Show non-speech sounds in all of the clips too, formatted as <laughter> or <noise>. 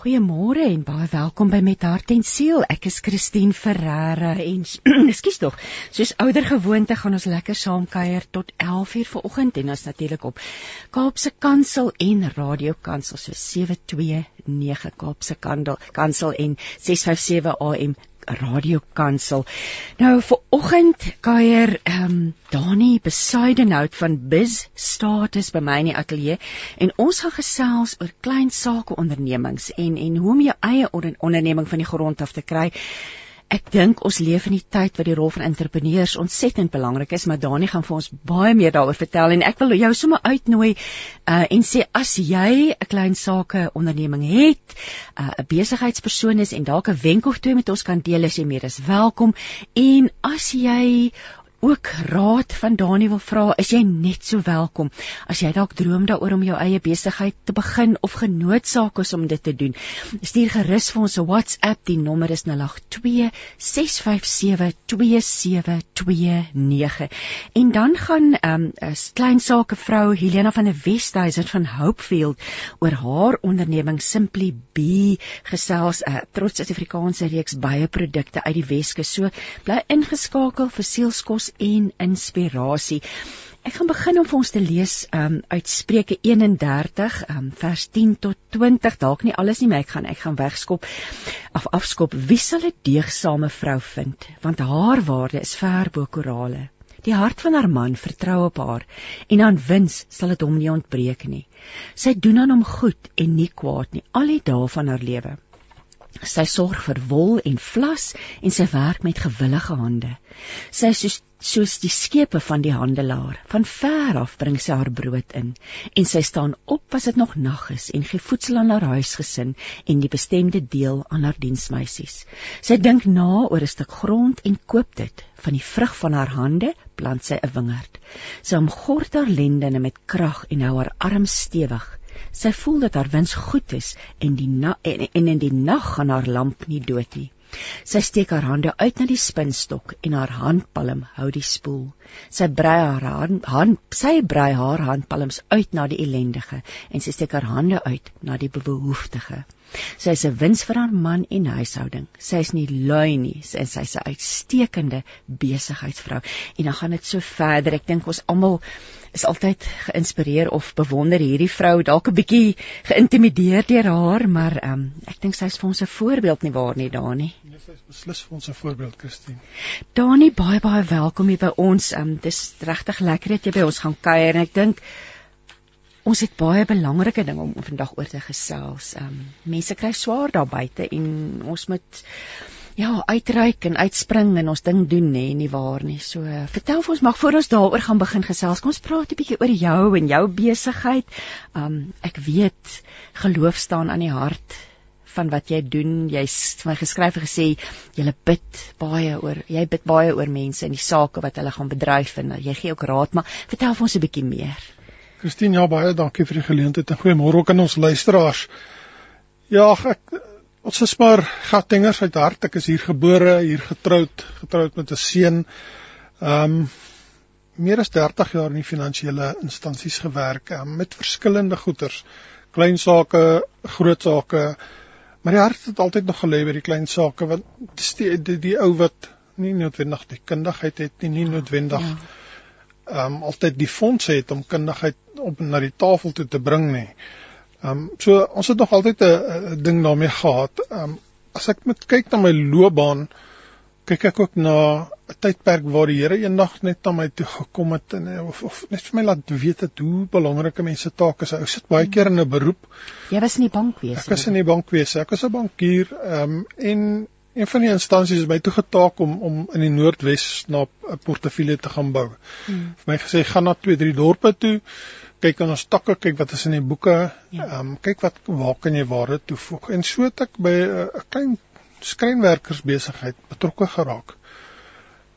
Goeiemôre en baie welkom by Met Hart en Siel. Ek is Christine Ferreira en <clears throat> ekskuus tog. Soos ouer gewoonte gaan ons lekker saam kuier tot 11:00 vanoggend en ons natuurlik op Kaapse Kansel en Radio Kansel so 729 Kaapse Kansel en 657 AM radiokansel. Nou vir oggend kuier ehm um, Dani Besidenhout van Biz Status by my in die ateljee en ons gaan gesels oor klein sake ondernemings en en hoe om jou eie onderneming van die grond af te kry. Ek dink ons leef in die tyd wat die rol van entrepreneurs ontsettend belangrik is, maar Dani gaan vir ons baie meer daaroor vertel en ek wil jou sommer uitnooi uh en sê as jy 'n klein sake onderneming het, uh, 'n uh, besigheidspersoon is en dalk 'n wenk of twee met ons kan deel, as jy meer is welkom. En as jy ook raad van Dani wil vra, is jy net so welkom. As jy dalk droom daaroor om jou eie besigheid te begin of genootsaak is om dit te doen, stuur gerus vir ons 'n WhatsApp. Die nommer is 082 657 2729. En dan gaan ehm, 'n um, klein sake vrou Helena van der Westhuizen van Hopefield oor haar onderneming Simply Be gesels 'n uh, trots Suid-Afrikaanse reeks baie produkte uit die Weskus. So bly ingeskakel vir sielskos en inspirasie. Ek gaan begin om vir ons te lees um uit Spreuke 31 um vers 10 tot 20. Dalk nie alles nie, maar ek gaan ek gaan wegskop af afskop. Wie sal 'n deegsame vrou vind? Want haar waarde is ver bo korale. Die hart van haar man vertrou op haar en aan wins sal dit hom nie ontbreek nie. Sy doen aan hom goed en nie kwaad nie al die dae van haar lewe. Sy sorg vir wol en vlas en sy werk met gewillige hande. Sy is soos, soos die skepe van die handelaar. Van ver af bring sy haar brood in en sy staan op as dit nog nag is en gee voedsel aan haar huisgesin en die bestemde deel aan haar diensmeisies. Sy dink na oor 'n stuk grond en koop dit. Van die vrug van haar hande plant sy 'n wingerd. Sy omgord haar lendene met krag en hou haar arms stewig. Sy voel dat haar wins goed is en die en, en in die nag gaan haar lamp nie dood nie. Sy steek haar hande uit na die spinstok en haar handpalm hou die spoel. Sy brei haar hand, hand sy brei haar handpalms uit na die ellendige en sy steek haar hande uit na die behoeftige. Sy is 'n wins vir haar man en huishouding. Sy is nie lui nie, sy is 'n uitstekende besigheidsvrou. En dan gaan dit so verder. Ek dink ons almal is altyd geïnspireer of bewonder hierdie vrou, dalk 'n bietjie geïntimideer deur haar, maar um, ek dink sy is vir ons 'n voorbeeld nie waar nie, Dani? Nee, sy is beslis vir ons 'n voorbeeld, Christine. Dani, baie baie welkom hier by ons. Um, dis regtig lekker dat jy by ons gaan kuier en ek dink Ons het baie belangrike dinge om vandag oor te gesels. Ehm um, mense kry swaar daar buite en ons moet ja, uitreik en uitspring en ons ding doen nê, nie waar nie. So vertel vir ons mag voor ons daaroor gaan begin gesels. Kom ons praat 'n bietjie oor jou en jou besigheid. Ehm um, ek weet geloof staan aan die hart van wat jy doen. Jy's vir my geskryf en gesê jy bid baie oor jy bid baie oor mense en die sake wat hulle gaan bedryf en jy gee ook raad, maar vertel vir ons 'n bietjie meer. Christine, ja baie dankie vir die geleentheid en goeiemôre ook aan ons luisteraars. Ja, ek ons is maar gattingers uit hart. Ek is hier gebore, hier getroud, getroud met 'n seun. Ehm um, meer as 30 jaar in die finansiële instansies gewerk um, met verskillende goederes, klein sake, groot sake. Maar die hart het altyd nog gelê by die klein sake want die die, die ou wat nie noodwendig die kundigheid het nie, nie noodwendig ja ehm um, altyd die fondse het om kundigheid op na die tafel toe te bring nie. Ehm um, so ons het nog altyd 'n ding daarmee gehad. Ehm um, as ek moet kyk na my loopbaan, kyk ek ook na 'n tydperk waar die Here eendag net na my toe gekom het en of, of net vir my laat weet het hoe belangrike mense taak is. Ek sit baie keer in 'n beroep. Jy was in die bankwese. Ek was in die bankwese. Ek was 'n bankier ehm um, en Een van die instansies is my toegetaak om om in die Noordwes na 'n portefeulje te gaan bou. Hmm. Vir my gesê gaan na 2, 3 dorpe toe, kyk aan ons takke, kyk wat is in die boeke, ja. ehm ja. um, kyk wat waar kan jy waarde toevoeg. En so het ek by 'n uh, klein skrynwerkersbesigheid betrokke geraak.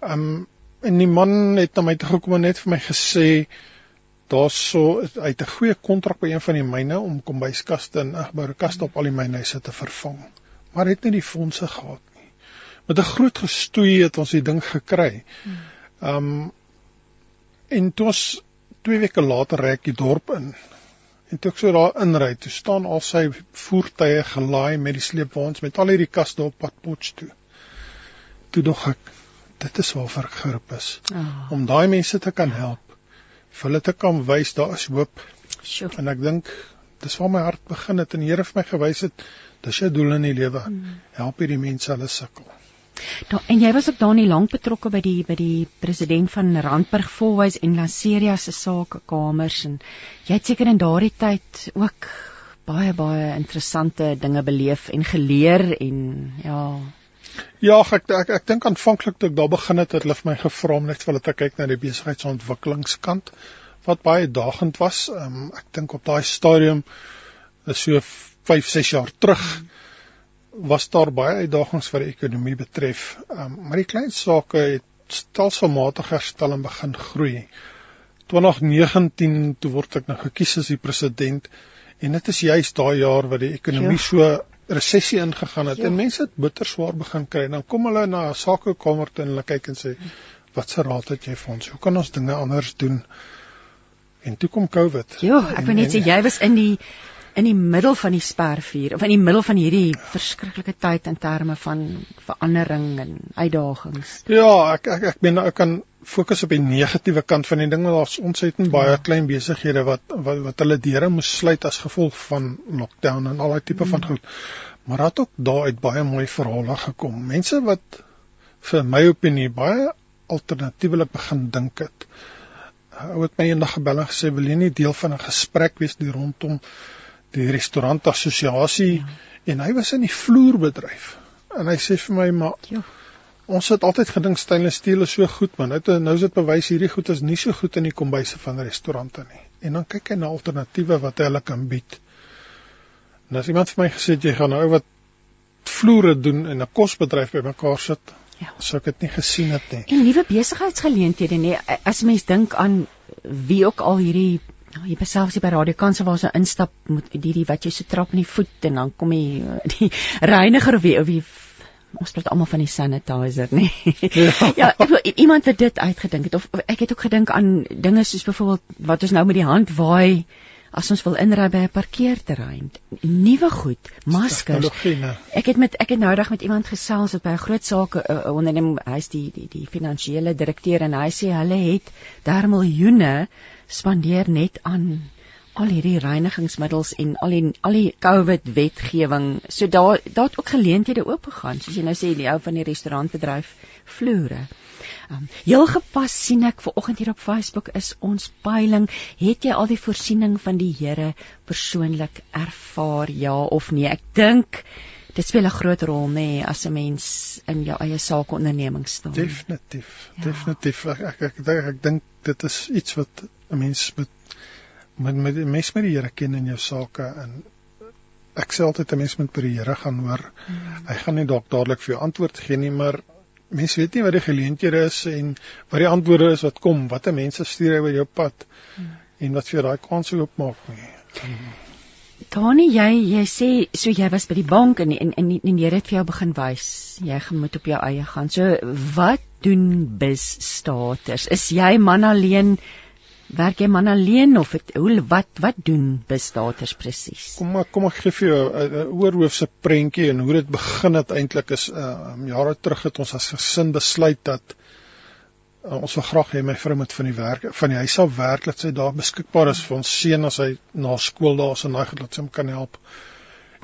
Ehm um, en die man het na my toe gekom en net vir my gesê daar's so uit 'n goeie kontrak by een van die myne om kombuiskaste en geboude kaste op al die mynhuise te vervang maar het nie die fondse gehad. Met 'n groot gestoei het ons die ding gekry. Ehm um, en toe ons 2 weke later rek die dorp in En toe ek so daar inry, toe staan al sy voertuie gelaai met die sleepwaens met al hierdie kaste op pad Potch toe. Toe dog ek, dit is waarvoor ek geroep is. Oh, Om daai mense te kan help. Vir hulle te kan wys daar is hoop. sjoe. En ek dink dis waar my hart begin het en die Here vir my gewys het, dis jou doel in die lewe. Help hierdie mense hulle sukkel. Da, en jy was ook daar nie lank betrokke by die by die president van Randburg Volhuis en Lanseria se sakekamers en jy het seker in daardie tyd ook baie baie interessante dinge beleef en geleer en ja Ja, ek ek, ek dink aanvanklik toe ek daar begin het, het hulle vir my gevra om net vir hulle te kyk na die besigheidsontwikkelingskant wat baie dagend was. Um, ek dink op daai stadium is so 5, 6 jaar terug was daar baie uitdagings vir die ekonomie betref. Um, maar die klein sake het stelselmatig herstel en begin groei. 2019 toe word ek nou gekies as die president en dit is juis daai jaar wat die ekonomie Ja. so resessie ingegaan het Ja. en mense het bitter swaar begin kry. Dan kom hulle na 'n sakekamer toe en hulle kyk en sê, "Wat se raad het jy vir ons? Hoe kan ons dinge anders doen?" En toe kom COVID. Jo, ek wil net sê jy was in die in die middel van die spervuur of in die middel van hierdie verskriklike tyd in terme van verandering en uitdagings. Ja, ek ek ek meen ek kan fokus op die negatiewe kant van die ding want daar's ontsettend baie klein besighede wat wat wat hulle deure moes sluit as gevolg van lockdown en al daai tipe van goed. Maar daar het ook daaruit baie mooi verhale gekom. Mense wat vir my opinie baie alternatiewelik begin dink het. Ou het my eendag gebel en gesê wil jy nie deel van 'n gesprek wees die rondom die restaurantassosiasie ja. en hy was in die vloerbedryf. En hy sê vir my maar Jo. Ons het altyd gedink stainless steel is so goed, man. Nou nou is dit bewys hierdie goed is nie so goed in die kombuise van restaurante nie. En dan kyk hy na alternatiewe wat hulle kan bied. En as iemand vir my gesê het jy gaan nou wat vloere doen en 'n kosbedryf bymekaar sit, Ja. sou ek dit nie gesien het nie. En nuwe besigheidsgeleenthede nê. As mens dink aan wie ook al hierdie nou, jy beselfs by Radio Kansel waar so instap moet die die wat jy so trap in die voet en dan kom die die reiniger of wie of wie ons praat almal van die sanitizer nê. Ja. ja, ek iemand wat dit uitgedink het of, of ek het ook gedink aan dinge soos byvoorbeeld wat ons nou met die hand waai as ons wil inry by 'n parkeerterrein. Nuwe goed, maskers. Nee. Ek het met ek het nou dag met iemand gesels wat by 'n groot sake uh, onderneming, hy's die die die finansiële direkteur en hy sê hulle het daar miljoene spandeer net aan al hierdie reinigingsmiddels en al die al die COVID wetgewing. So daar daar het ook geleenthede oopgegaan, soos jy nou sê die ou van die restaurantbedryf vloere. Um, heel gepas sien ek ver oggend hier op Facebook is ons peiling, het jy al die voorsiening van die Here persoonlik ervaar ja of nee? Ek dink dit speel 'n groot rol nê nee, as 'n mens in jou eie sakeonderneming staan. Definitief, Ja. definitief. Ek ek ek, ek, ek dink dit is iets wat 'n mens met met met mens met die Here ken in jou sake en ek sê altyd 'n mens moet by die Here gaan hoor. Mm. Hy gaan nie dalk dadelik vir jou antwoord gee nie, maar mense weet nie wat die geleenthede is en wat die antwoorde is wat kom, watter mense stuur hy by jou pad Mm. en wat vir jou daai kans oopmaak nie. Dani, jy jy sê so jy was by die bank en en en, en die Here het vir jou begin wys. Jy moet op jou eie gaan. So wat doen bis staters? Is jy man alleen? Werk jy man alleen of het, hoe wat wat doen bis staters presies? Kom maar kom ek gee vir jou 'n oorhoofse prentjie en hoe dit begin het eintlik is uh jare terug het ons as gesin besluit dat uh, ons wil graag hê my vrou moet van die werk van die huis af werk dat sy daar beskikbaar is vir ons seun as hy na skool daar is en daai dat sy hom kan help.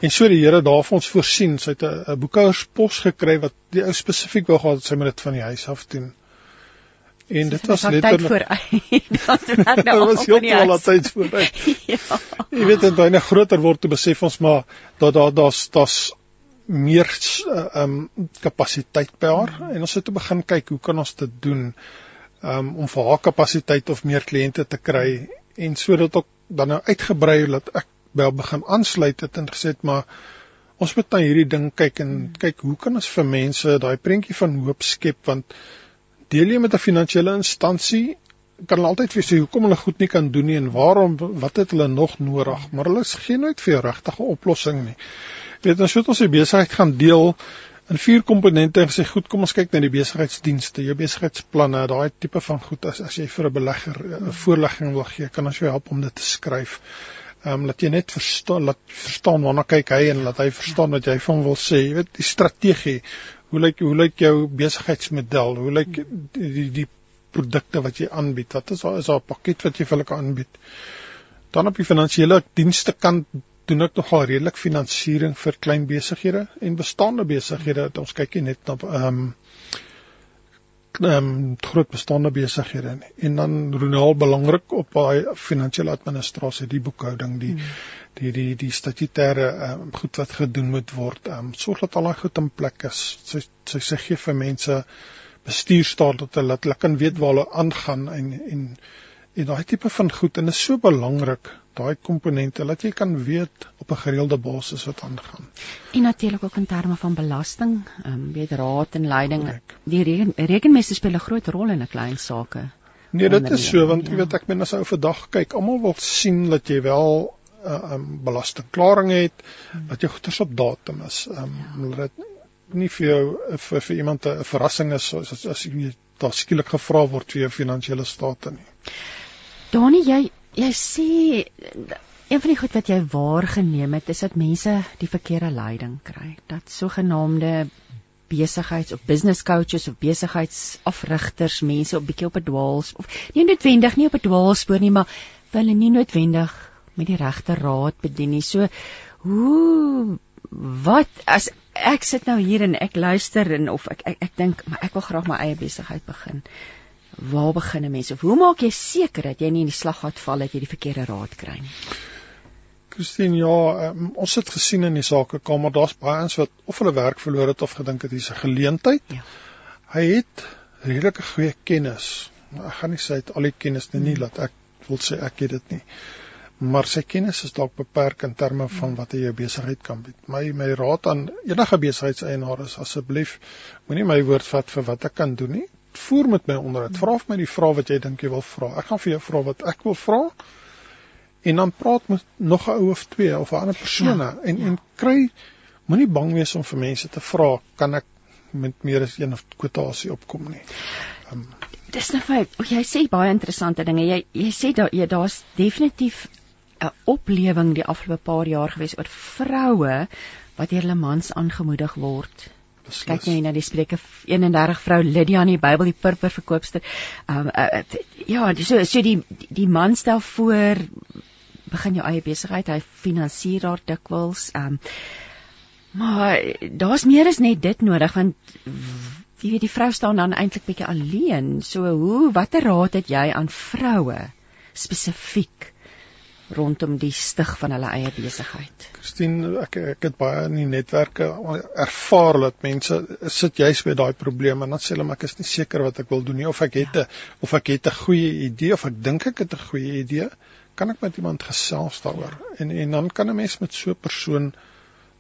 En so die Here daar vir ons voorsien. Sy het 'n boekhouerspos gekry wat die ou spesifiek wou gehad het sy moet dit van die huis af doen. En <laughs> <laughs> dit was letterlik voor dat werk nou Dit was heeltemal altyd vooruit. <laughs> ja. Jy weet dit baie groter word te besef ons maar dat daar daar's daar's meer ehm um, kapasiteit by haar. En ons het te begin kyk hoe kan ons dit doen um, om vir haar kapasiteit of meer kliënte te kry? En sodat ook dan nou uitgebrei dat ek by haar begin aansluit het en gesê het maar ons moet na hierdie ding kyk en kyk hoe kan ons vir mense daai prentjie van hoop skep? Want deel jy met 'n finansiële instansie kan hulle altyd vir jou sê hoekom hulle goed nie kan doen nie en waarom wat het hulle nog nodig maar hulle gee nooit vir jou regtige oplossing nie Jy weet ons het ons die besigheid gaan deel in vier komponente en gesê goed kom ons kyk na die besigheidsdienste jou besigheidsplanne daai tipe van goed as as jy vir 'n belegger 'n voorlegging wil gee kan ons jou help om dit te skryf Ehm um, laat jy net verstaan laat verstaan waarna kyk hy en laat hy verstaan wat jy van wil sê. Jy weet die strategie. Hoe lyk hoe lyk jou besigheidsmodel? Hoe lyk die die, die produkte wat jy aanbied? Wat is daar is daar 'n pakket wat jy vir hulle aanbied? Dan op die finansiële dienste kant doen ek nogal redelik finansiering vir klein besighede en bestaande besighede. Ons kyk net na ehm um, ehm um, groot bestaande besighede. En dan Ronald belangrik op daai finansiële administrasie, die boekhouding, die hmm. Die die die statutêre ehm um, goed wat gedoen moet word. Ehm um, sorg dat al daai goed in plek is. Sy sy sê gee vir mense bestuurstaat dat hulle dat hulle kan weet waar hulle aangaan en en en daai tipe van goed en is so belangrik daai komponente dat jy kan weet op 'n gereelde basis wat aangaan. En natuurlik ook in terme van belasting, ehm um, weet raad en leiding. Correct. Die reken, rekenmeester speel 'n groot rol in 'n klein sake. Nee, dit is so want jy ja. weet ek meen as ou vandag kyk, almal wil sien dat jy wel uh, um, belastingklaring het, hmm. dat jou goederes op datum is. Um, ja. dit nie vir jou vir, vir iemand 'n verrassing is as as, as jy daar skielik gevra word vir jou finansiële state nie. Danie, jy jy sê een van die goed wat jy waargeneem het is dat mense die verkeerde leiding kry. Dat sogenaamde besigheids of business coaches of besigheidsafrigters mense op bietjie op 'n dwaalspoor of nie noodwendig nie op 'n dwaalspoor nie, maar hulle nie noodwendig met die regte raad bedien nie. So hoe wat as ek sit nou hier en ek luister en of ek ek, ek dink maar ek wil graag my eie besigheid begin waar begin 'n mens of hoe maak jy seker dat jy nie in die slaggat val dat jy die verkeerde raad kry nie? Christine, ja, um, ons het gesien in die sakekamer, daar's baie ons wat of hulle werk verloor het of gedink het dis 'n geleentheid. Ja. Hy het redelike goeie kennis. Maar ek gaan nie sê hy het al die kennis nie, nie hmm. laat ek wil sê ek het dit nie. Maar sy kennis is dalk beperk in terme van wat hy jou besigheid kan bied. My my raad aan enige besigheidseienaar is asseblief moenie my woord vat vir wat ek kan doen nie voer met my onderhoud. Vra vir my die vrae wat jy dink jy wil vra. Ek gaan vir jou vra wat ek wil vra. En dan praat met nog 'n ou of twee of 'n ander persone ja, en ja. en kry moenie bang wees om vir mense te vra kan ek met meer as een kwotasie opkom nie. Um, Dis nou feit. O, jy sê baie interessante dinge. Jy jy sê daar ja, daar's definitief 'n oplewing die afgelope paar jaar gewees oor vroue wat deur hulle mans aangemoedig word kyk net na die Spreuke 31 vrou Lydia in die Bybel die purper verkoopster. Um uh, ja, so so die die man stel voor begin jou eie besigheid, hy finansier haar dikwels. Um maar daar's meer as net dit nodig want jy weet die vrou staan dan eintlik bietjie alleen. So hoe watter raad het jy aan vroue spesifiek? Rondom die stig van hulle eie besigheid. Christine, ek ek het baie in die netwerke ervaar dat mense sit juis met daai probleme en dan sê hulle maar ek is nie seker wat ek wil doen nie of ek het 'n ja. of ek het 'n goeie idee of ek dink ek het 'n goeie idee, kan ek met iemand gesels daaroor. En en dan kan 'n mens met so 'n persoon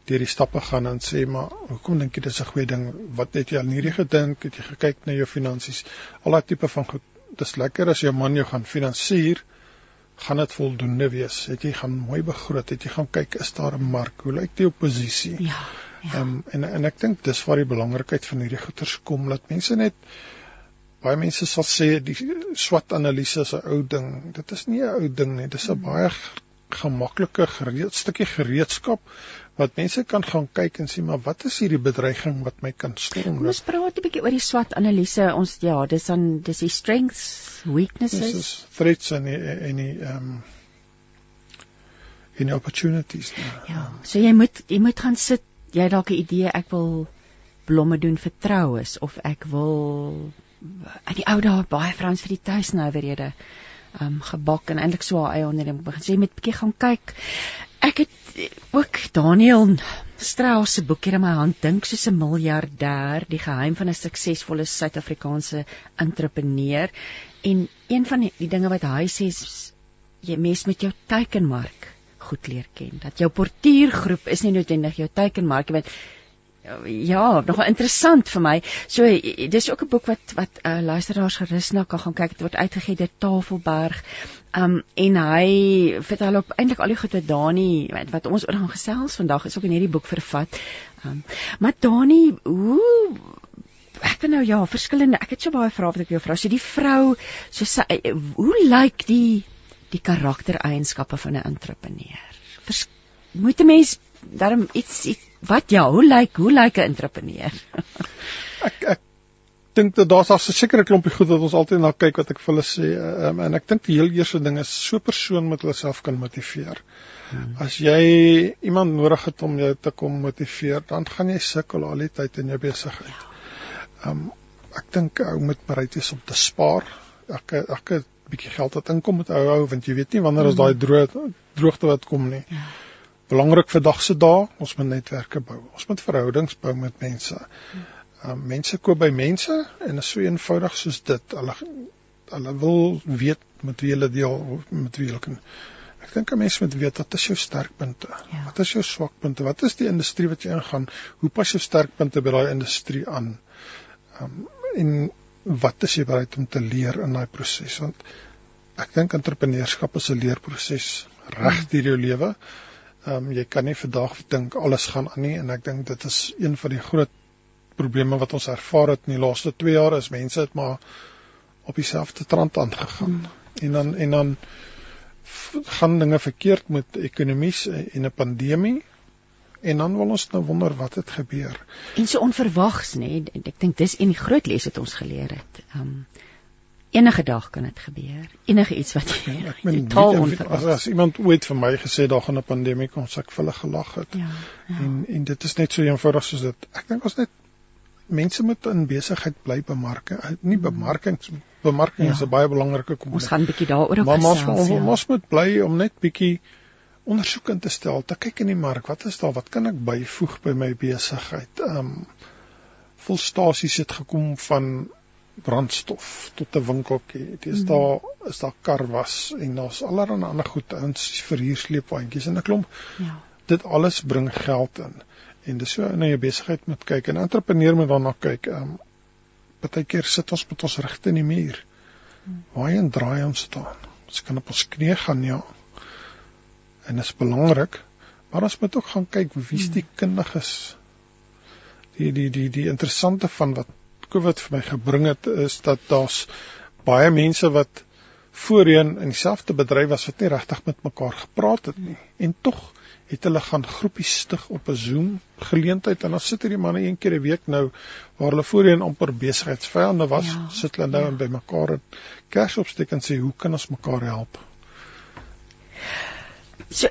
deur die stappe gaan en sê maar hoekom dink jy dis 'n goeie ding? Wat het jy al hierdie gedink? Het jy gekyk na jou finansies? Al daai tipe van goed. Dis lekker as jou man jou gaan finansier gaan dit voldoende wees? Het jy gaan mooi begroot? Het jy gaan kyk is daar 'n mark? Hoe lyk die oppositie? Ja. Ja. Um, en en ek dink dis waar die belangrikheid van hierdie goeters kom dat mense net baie mense sal sê die SWOT analise is 'n ou ding. Dit is nie 'n ou ding nie. Dis 'n hmm. baie gemaklike gereed stukkie gereedskap wat mense kan gaan kyk en sien maar wat is hierdie bedreiging wat my kan storm. Ons praat 'n bietjie oor die SWOT analise. Ons ja, dis dan dis die strengths, weaknesses, dis threats en en die ehm um, en die opportunities. Ja. ja, so jy moet jy moet gaan sit. Jy dalk 'n idee ek wil blomme doen vir troues of ek wil uit die ou dae baie vrouens vir die tuisnouwerhede ehm um, gebak en eintlik so 'n eie onderneming begin. So jy moet bietjie gaan kyk. Ek het ook Daniel Strauss se boek hier in my hand dink soos 'n miljardêr, die geheim van 'n suksesvolle Suid-Afrikaanse entrepreneur. En een van die, die dinge wat hy sê is jy mes met jou teikenmark goed leer ken. Dat jou portuïergroep is nie noodwendig jou teikenmark, want ja, nogal interessant vir my. So dis ook 'n boek wat wat uh, luisteraars gerus na kan gaan kyk. Dit word uitgegee deur Tafelberg. Um en hy vertel op eintlik al die goeie Dani wat, wat ons oor gaan gesels vandag is ook in hierdie boek vervat. Um maar Dani, hoe ek weet nou ja, verskillende. Ek het so baie vrae wat ek jou vra. So die vrou, so sy, hoe lyk die die karaktereienskappe van 'n entrepreneur? Vers, moet 'n mens daarom iets, iets wat ja, hoe lyk hoe lyk 'n entrepreneur? <laughs> ek ek dink dat daar's daar 'n sekere klompie goed wat ons altyd na kyk wat ek vir hulle sê um, en ek dink die heel eerste ding is so 'n persoon moet hulle self kan motiveer. Hmm. As jy iemand nodig het om jou te kom motiveer, dan gaan jy sukkel al die tyd in jou besigheid. Ehm um, ek dink ou moet bereid wees om te spaar. Ek ek 'n bietjie geld wat inkom met ou hou want jy weet nie wanneer is daai hmm. droog droogte wat kom nie. Ja. Belangrik vir dag se dae, ons moet netwerke bou. Ons moet verhoudings bou met mense. Um, mense koop by mense en is so eenvoudig soos dit. Hulle hulle wil weet met wie hulle deel met wie hulle kan. Ek dink 'n mens moet weet wat is jou sterkpunte? Ja. Wat is jou swakpunte? Wat is die industrie wat jy ingaan? Hoe pas jou sterkpunte by daai industrie aan? Um, en wat is jy bereid om te leer in daai proses? Want ek dink entrepreneurskap is 'n leerproses reg deur jou lewe. Ehm um, jy kan nie vandag dink alles gaan aan nie en ek dink dit is een van die groot probleme wat ons ervaar het in die laaste 2 jaar is mense het maar op dieselfde trant aangegaan. Hmm. En dan en dan gaan dinge verkeerd met ekonomies en 'n pandemie en dan wil ons nou wonder wat het gebeur. En so onverwags nê, nee, ek dink dis die groot les wat ons geleer het. Um enige dag kan dit gebeur. Enige iets wat jy ja, ek <laughs> meen as, as iemand ooit vir my gesê daar gaan 'n pandemie kom, sê ek vir hulle gelag het. Ja, ja. En en dit is net so eenvoudig soos dit. Ek dink ons net mense moet in besigheid bly bemark. Nie bemarking bemarking ja. is 'n baie belangrike komponent. Ons gaan 'n bietjie daaroor ook gesels. Maar ons ja. ons moet bly om net bietjie ondersoek in te stel, te kyk in die mark, wat is daar, wat kan ek byvoeg by my besigheid? Ehm um, volstasies het gekom van brandstof tot 'n winkeltjie. Dit is daar is daar karwas en daar's allerlei ander goed, ons verhuur sleepwaandjies en 'n klomp. Ja. Dit alles bring geld in en dis so na jou besigheid moet kyk en entrepreneur moet daarna kyk. Ehm um, partykeer sit ons met ons regte in die muur. Waarheen draai ons staan? Ons kan op ons knieë gaan ja. En dit is belangrik, maar ons moet ook gaan kyk wie's die kundiges. Die die die die interessante van wat COVID vir my gebring het is dat daar's baie mense wat voorheen in dieselfde bedryf was wat nie regtig met mekaar gepraat het nie en tog het hulle gaan groepies stig op 'n Zoom geleentheid en dan sit hierdie manne een keer 'n week nou waar hulle voorheen amper besigheidsvyande was, ja, sit hulle nou ja. by mekaar en kers opsteek en sê hoe kan ons mekaar help? So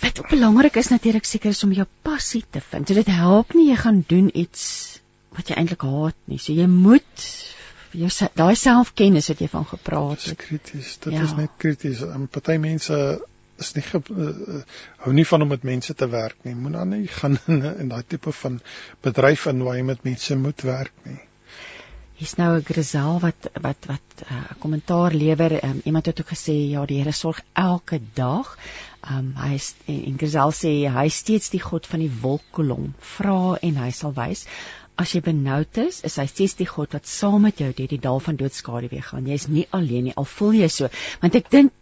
wat belangrik is natuurlik seker is om jou passie te vind. So dit help nie jy gaan doen iets wat jy eintlik haat nie. So jy moet jou daai selfkennis wat jy van gepraat het. Dit is krities. Dit ja. is net krities. En party mense is nie ge, uh, hou nie van om met mense te werk nie. Moet dan nie gaan in, in daai tipe van bedryf in waar jy met mense moet werk nie. Hier's nou 'n Grizel wat wat wat 'n uh, kommentaar lewer. Um, iemand het ook gesê ja, die Here sorg elke dag. Um hy is en Grizel sê hy is steeds die God van die wolkkolom. Vra en hy sal wys. As jy benoud is, is hy steeds die God wat saam met jou deur die dal van doodskade weer gaan. Jy is nie alleen nie, al voel jy so. Want ek dink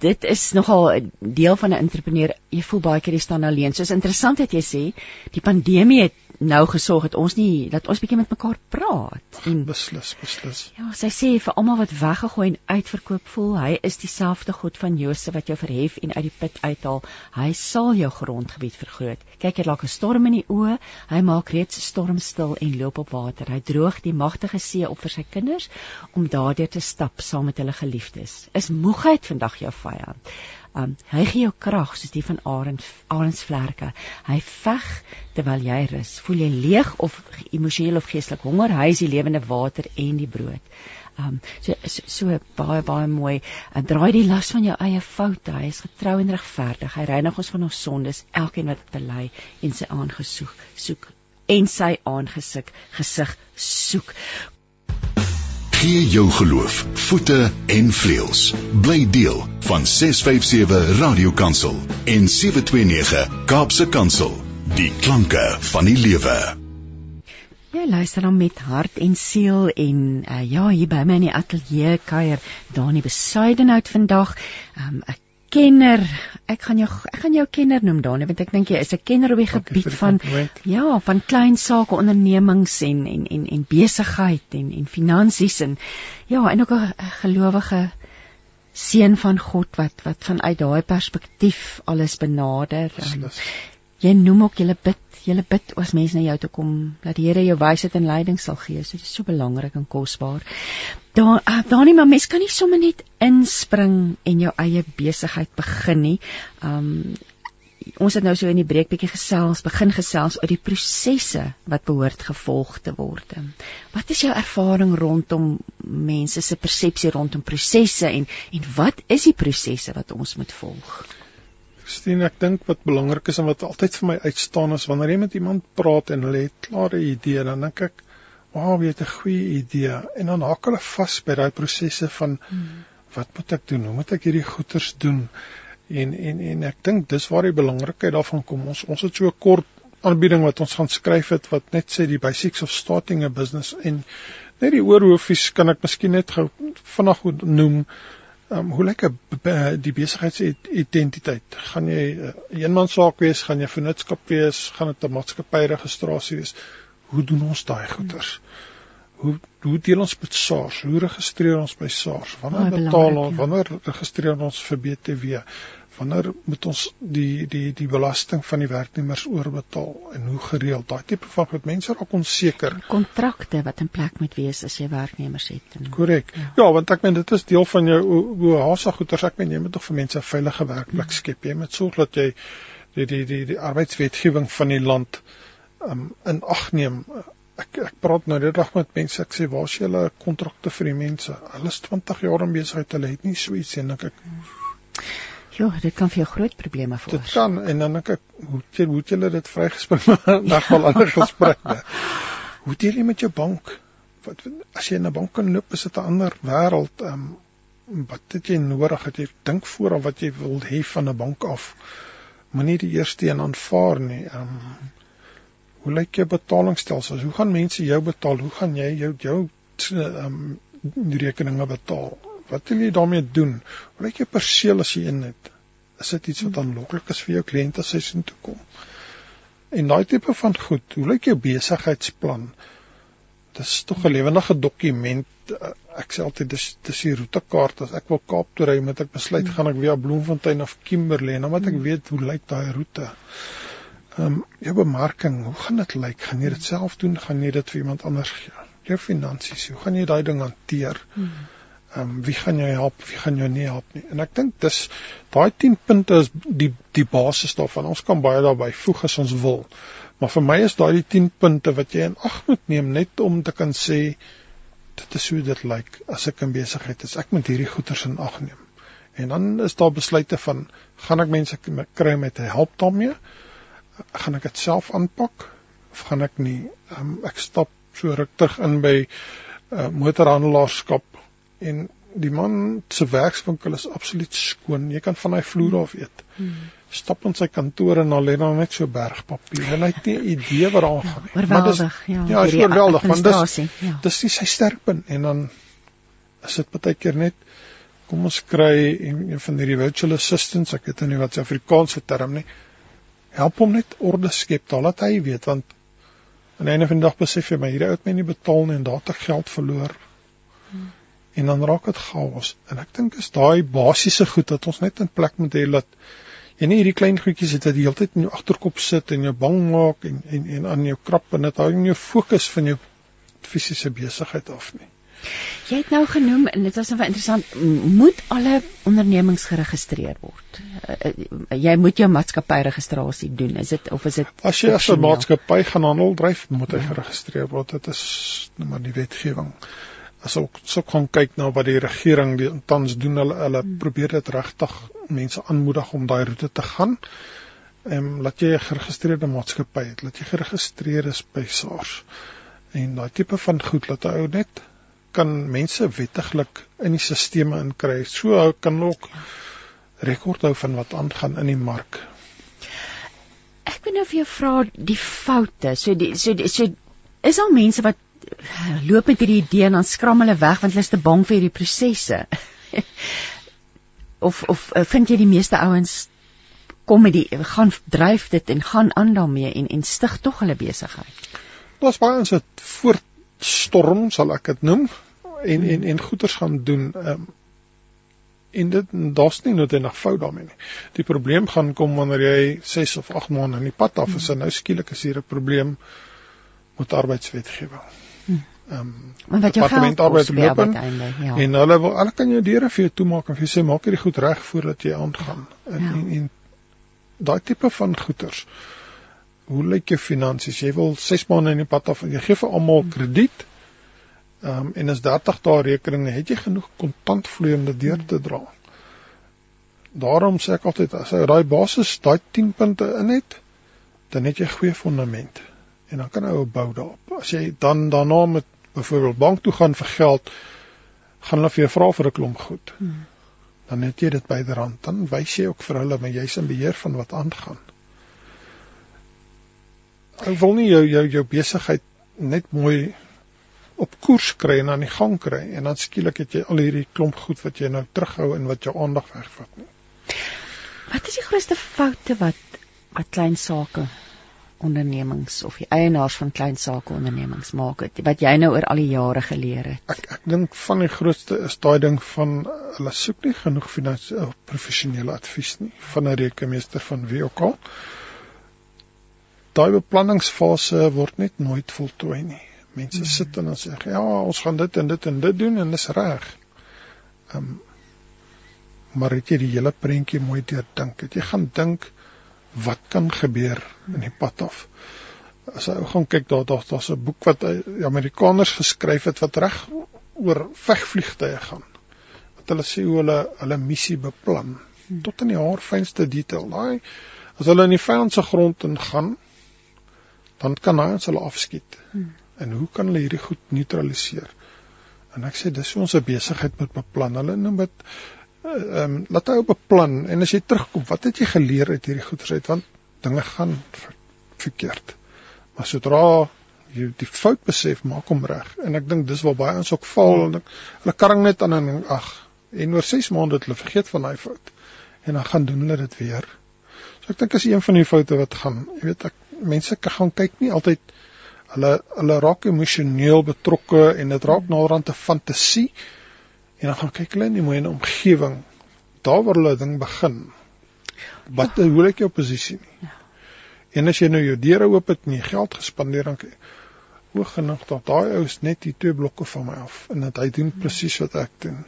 dit is nogal 'n deel van 'n entrepreneur. Jy voel baie keer jy staan alleen. So is interessant dat jy sê die pandemie het nou gesorg het ons nie dat ons bietjie met mekaar praat en beslis beslis. Ja, sy sê vir almal wat weggegooi en uitverkoop voel, hy is dieselfde God van Josef wat jou verhef en uit die put uithaal. Hy sal jou grondgebied vergroot. Kyk, hy laat 'n storm in die oë. Hy maak reeds storm stil en loop op water. Hy droog die magtige see op vir sy kinders om daardeur te stap saam met hulle geliefdes. Is moegheid vandag jou vyand? Um, hy gee jou krag soos die van arend arendsvlerke. Hy veg terwyl jy rus. Voel jy leeg of emosioneel of geestelik honger? Hy is die lewende water en die brood. Um so so, so baie baie mooi. Uh, draai die las van jou eie foute. Hy is getrou en regverdig. Hy reinig ons van ons sondes, elkeen wat bely en sy aangesoek soek en sy aangesig gesig soek. Gee jou geloof voete en vleuels. Bly deel van 657 Radio Kansel en 729 Kaapse Kansel. Die klanke van die lewe. Ja, luister dan met hart en siel en uh, ja, hier by my in die ateljee kuier Dani Besuidenhout vandag. Um, ek kenner. Ek gaan jou ek gaan jou kenner noem Dani want ek dink jy is 'n kenner op die gebied van ja, van klein sake ondernemings en en en en besigheid en en finansies en ja, en ook 'n gelowige seun van God wat wat vanuit daai perspektief alles benader. Um, jy noem ook julle bid, julle bid as mense na jou toe kom dat die Here jou wysheid en leiding sal gee. So dit is so belangrik en kosbaar. Daar uh, daar nie maar mens kan nie sommer net inspring en jou eie besigheid begin nie. Um ons het nou so in die breek bietjie gesels, begin gesels oor die prosesse wat behoort gevolg te word. Wat is jou ervaring rondom mense se persepsie rondom prosesse en en wat is die prosesse wat ons moet volg? Christine, ek dink wat belangrik is en wat altyd vir my uitstaan is wanneer jy met iemand praat en hulle het klare idee, dan dink ek, "Wow, jy het 'n goeie idee." En dan haak hulle vas by daai prosesse van hmm. wat moet ek doen? Hoe moet ek hierdie goeters doen? En en en ek dink dis waar die belangrikheid daarvan kom. Ons ons het so 'n kort aanbieding wat ons gaan skryf het wat net sê die basics of starting a business en net die oorhoofies kan ek miskien net gou vinnig noem. Um, hoe lyk die besigheidsidentiteit? Gaan jy 'n uh, eenman saak wees, gaan jy vennootskap wees, gaan dit 'n maatskappy registrasie wees? Hoe doen ons daai goeders? Hoe hoe deel ons met SARS? Hoe registreer ons by SARS? Wanneer betaal ons? Ja. Wanneer registreer ons vir BTW? Wanneer moet ons die die die belasting van die werknemers oorbetaal? En hoe gereeld? Daai tipe van goed. Mense raak onseker. Kontrakte wat in plek moet wees as jy werknemers het korrek. Ja. ja want ek meen dit is deel van jou hoe haasa goeders. Ek meen jy moet tog vir mense 'n veilige werkplek skep. Jy moet sorg dat jy die die die die arbeidswetgewing van die land um, in ag neem. Ek ek praat nou die dag met mense. Ek sê waar is julle kontrakte vir die mense? Hulle is 20 jaar in besigheid. Hulle het nie so iets en ek. Ek Ja, dit kan vir jou groot probleme veroorsaak. Dit kan en dan ek hoe jy hoe jy dit vrygespring <laughs> na al ander gesprekke. <laughs> Hoe deel jy met jou bank? Wat as jy in 'n bank kan loop, is dit 'n ander wêreld. Ehm um, wat het jy nodig? Het jy dink voor aan wat jy wil hê van 'n bank af? Moenie die eerste een aanvaar nie. Ehm um, hoe lyk jou betalingsstelsels? Hoe gaan mense jou betaal? Hoe gaan jy jou jou ehm um, rekeninge betaal? Wat wil jy daarmee doen? Hoe lyk jou perseel as jy in het? Is dit iets wat aanloklik is vir jou kliënte as hy sien toe kom? En daai tipe van goed, hoe lyk jou besigheidsplan? Dis tog 'n lewendige dokument. Ek sê altyd dis dis die roetekaart as ek wil Kaap toe ry, moet ek besluit hmm. gaan ek via Bloemfontein of Kimberley en dan moet ek hmm. weet hoe lyk daai roete. Ehm um, jou bemarking, hoe gaan dit lyk? Gaan jy dit self doen? Gaan jy dit vir iemand anders gee? Jou finansies, hoe gaan jy daai ding hanteer? Hmm ehm um, wie gaan jou help, wie gaan jou nie help nie. En ek dink dis daai 10 punte is die die basis daarvan. Ons kan baie daarby voeg as ons wil. Maar vir my is daai 10 punte wat jy in ag moet neem net om te kan sê dit is hoe dit lyk as ek in besigheid is. Ek moet hierdie goeders in ag neem. En dan is daar besluite van gaan ek mense kry om te help daarmee? Gaan ek dit self aanpak of gaan ek nie? Um, ek stap so ruk terug in by uh, motorhandelaarskap en die man se werkswinkel is absoluut skoon. Jy kan van hy vloer af eet. Hmm. Stap in sy kantoor en dan lê daar net so berg papier. En hy het nie 'n idee wat daar gaan nie. Maar dis ja, ja, is oorweldig want dis ja. dis nie sy sterkpunt en dan is dit baie keer net kom ons kry een van hierdie virtual assistants, ek weet nie wat se Afrikaanse term nie. Help hom net orde skep, dan laat hy weet want aan die einde van die dag besef jy maar hierdie ou het my nie betaal nie en daar het ek geld verloor. Hmm en dan raak dit chaos. En ek dink is daai basiese goed dat ons net in plek moet hê dat jy nie hierdie klein goedjies het wat die hele tyd in jou agterkop sit en jou bang maak en en en aan jou krap en dit hou jou fokus van jou fisiese besigheid af nie. Jy het nou genoem en dit was nou interessant, moet alle ondernemings geregistreer word. Uh, jy moet jou maatskappy registrasie doen. Is dit of is dit As jy as 'n maatskappy gaan handel dryf, moet hy ja. geregistreer word. Dit is nou maar die wetgewing as ek so kan kyk na wat die regering die tans doen hulle hulle hmm. probeer dit regtig mense aanmoedig om daai roete te gaan. Ehm um, laat jy 'n geregistreerde maatskappy het, laat jy geregistreer is by SARS. En daai tipe van goed laat ou net kan mense wettiglik in die stelsels inkry. So kan ook rekord hou van wat aangaan in die mark. Ek wil nou vir jou vra die foute. So die so die, so is al mense wat loop met hierdie idee en dan skram hulle weg want hulle is te bang vir hierdie prosesse. <laughs> of of uh, vind jy die meeste ouens kom met die gaan dryf dit en gaan aan daarmee en en stig tog hulle besigheid. Daar's baie ons wat voortstorm sal ek dit noem en en en goeders gaan doen. Um, en dit daar's nie noodwendig fout daarmee nie. Die probleem gaan kom wanneer jy 6 of 8 maande in die pad af is en nou skielik is hier 'n probleem met arbeidswetgewing. Ehm um, Maar wat jou geld arbeid loop ja. en hulle wil hulle kan jou deure vir jou toemaak en vir jou sê maak hierdie goed reg voordat jy aangaan. En Ja. en, en daai tipe van goeders. Hoe lyk jou finansies? Jy wil 6 maande in die pad af jy gee vir almal krediet. Ehm um, en as 30 dae rekening, het jy genoeg kontantvloei om dit deur te dra. Daarom sê ek altyd as jy daai basis, daai 10 punte in het, dan het jy goeie fondament en dan kan jy bou daarop. As jy dan daarna met byvoorbeeld bank toe gaan vir geld, gaan hulle vir jou vra vir 'n klomp goed. Hmm. Dan het jy dit byderhand. Dan wys jy ook vir hulle maar jy's in beheer van wat aangaan. Ek wil nie jou jou jou besigheid net mooi op koers kry en aan die gang kry en dan skielik het jy al hierdie klomp goed wat jy nou terughou en wat jou aandag wegvat nie. Wat is die grootste foute wat wat klein sake ondernemings of die eienaars van klein sake ondernemings maak het, wat jy nou oor al die jare geleer het? Ek ek dink van die grootste is daai ding van hulle soek nie genoeg finansiële professionele advies nie van 'n rekenmeester van wie ook al. Daai beplanningsfase word net nooit voltooi nie. Mense mm. sit en dan sê ja, ons gaan dit en dit en dit doen en dis reg. Ehm um, maar het jy die hele prentjie mooi deurdink? Het jy gaan dink wat kan gebeur in die pad af? As jy gaan kyk daar daar daar's 'n boek wat uh, die Amerikaners geskryf het wat reg oor vegvliegtye gaan. Wat hulle sê hoe hulle hulle missie beplan Hmm. tot in die haarfynste detail. Daai as hulle in die vyand se grond ingaan, dan kan hy ons hulle afskiet. Hmm. En hoe kan hulle hierdie goed neutraliseer? En ek sê dis hoe ons 'n besigheid moet beplan. Hulle noem dit ehm um, laat hy beplan en as jy terugkom, wat het jy geleer uit hierdie goeters uit want dinge gaan ver verkeerd. Maar sodra jy die fout besef, maak hom reg. En ek dink dis waar baie ons ook val en ek, hulle karring net aan en ag, en oor 6 maande het hulle vergeet van daai fout. En dan gaan doen hulle dit weer. So ek dink is een van die foute wat gaan, jy weet ek mense kan gaan kyk nie altyd hulle hulle raak emosioneel betrokke en dit raak naderhand 'n fantasie en dan gaan kyk hulle in die mooi omgewing daar waar hulle ding begin. Wat hoe lyk jou posisie nie. Ja. en as jy nou jou deure oop het en jy geld gespandeer dan hoe genoeg dat daai ou is net die twee blokke van my af en dat hy doen presies wat ek doen.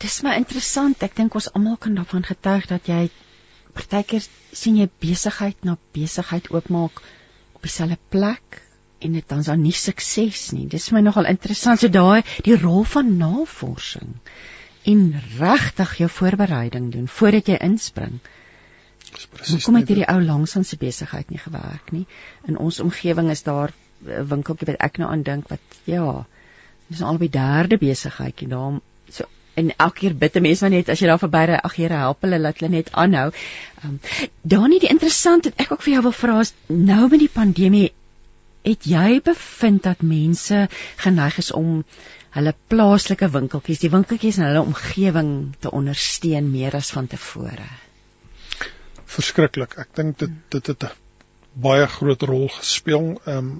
Dis maar interessant. Ek dink ons almal kan daarvan getuig dat jy partykeer sien jy besigheid na besigheid oopmaak op dieselfde plek en dit dan daar nie sukses nie. Dis my nogal interessant so daai die rol van navorsing en regtig jou voorbereiding doen voordat jy inspring. Hoekom het hierdie ou langs aan sy besigheid nie gewerk nie? In ons omgewing is daar 'n winkeltjie wat ek nou aan dink wat ja, dis al die derde besigheidjie daar so en elke keer bid 'n mens maar net as jy daar verby ry, ag Here help hulle laat hulle net aanhou. Um, Danie, die interessant wat ek ook vir jou wil vra is nou met die pandemie het jy bevind dat mense geneig is om hulle plaaslike winkeltjies, die winkeltjies in hulle omgewing te ondersteun meer as van tevore? verskriklik. Ek dink dit dit het 'n baie groot rol gespeel. Ehm um,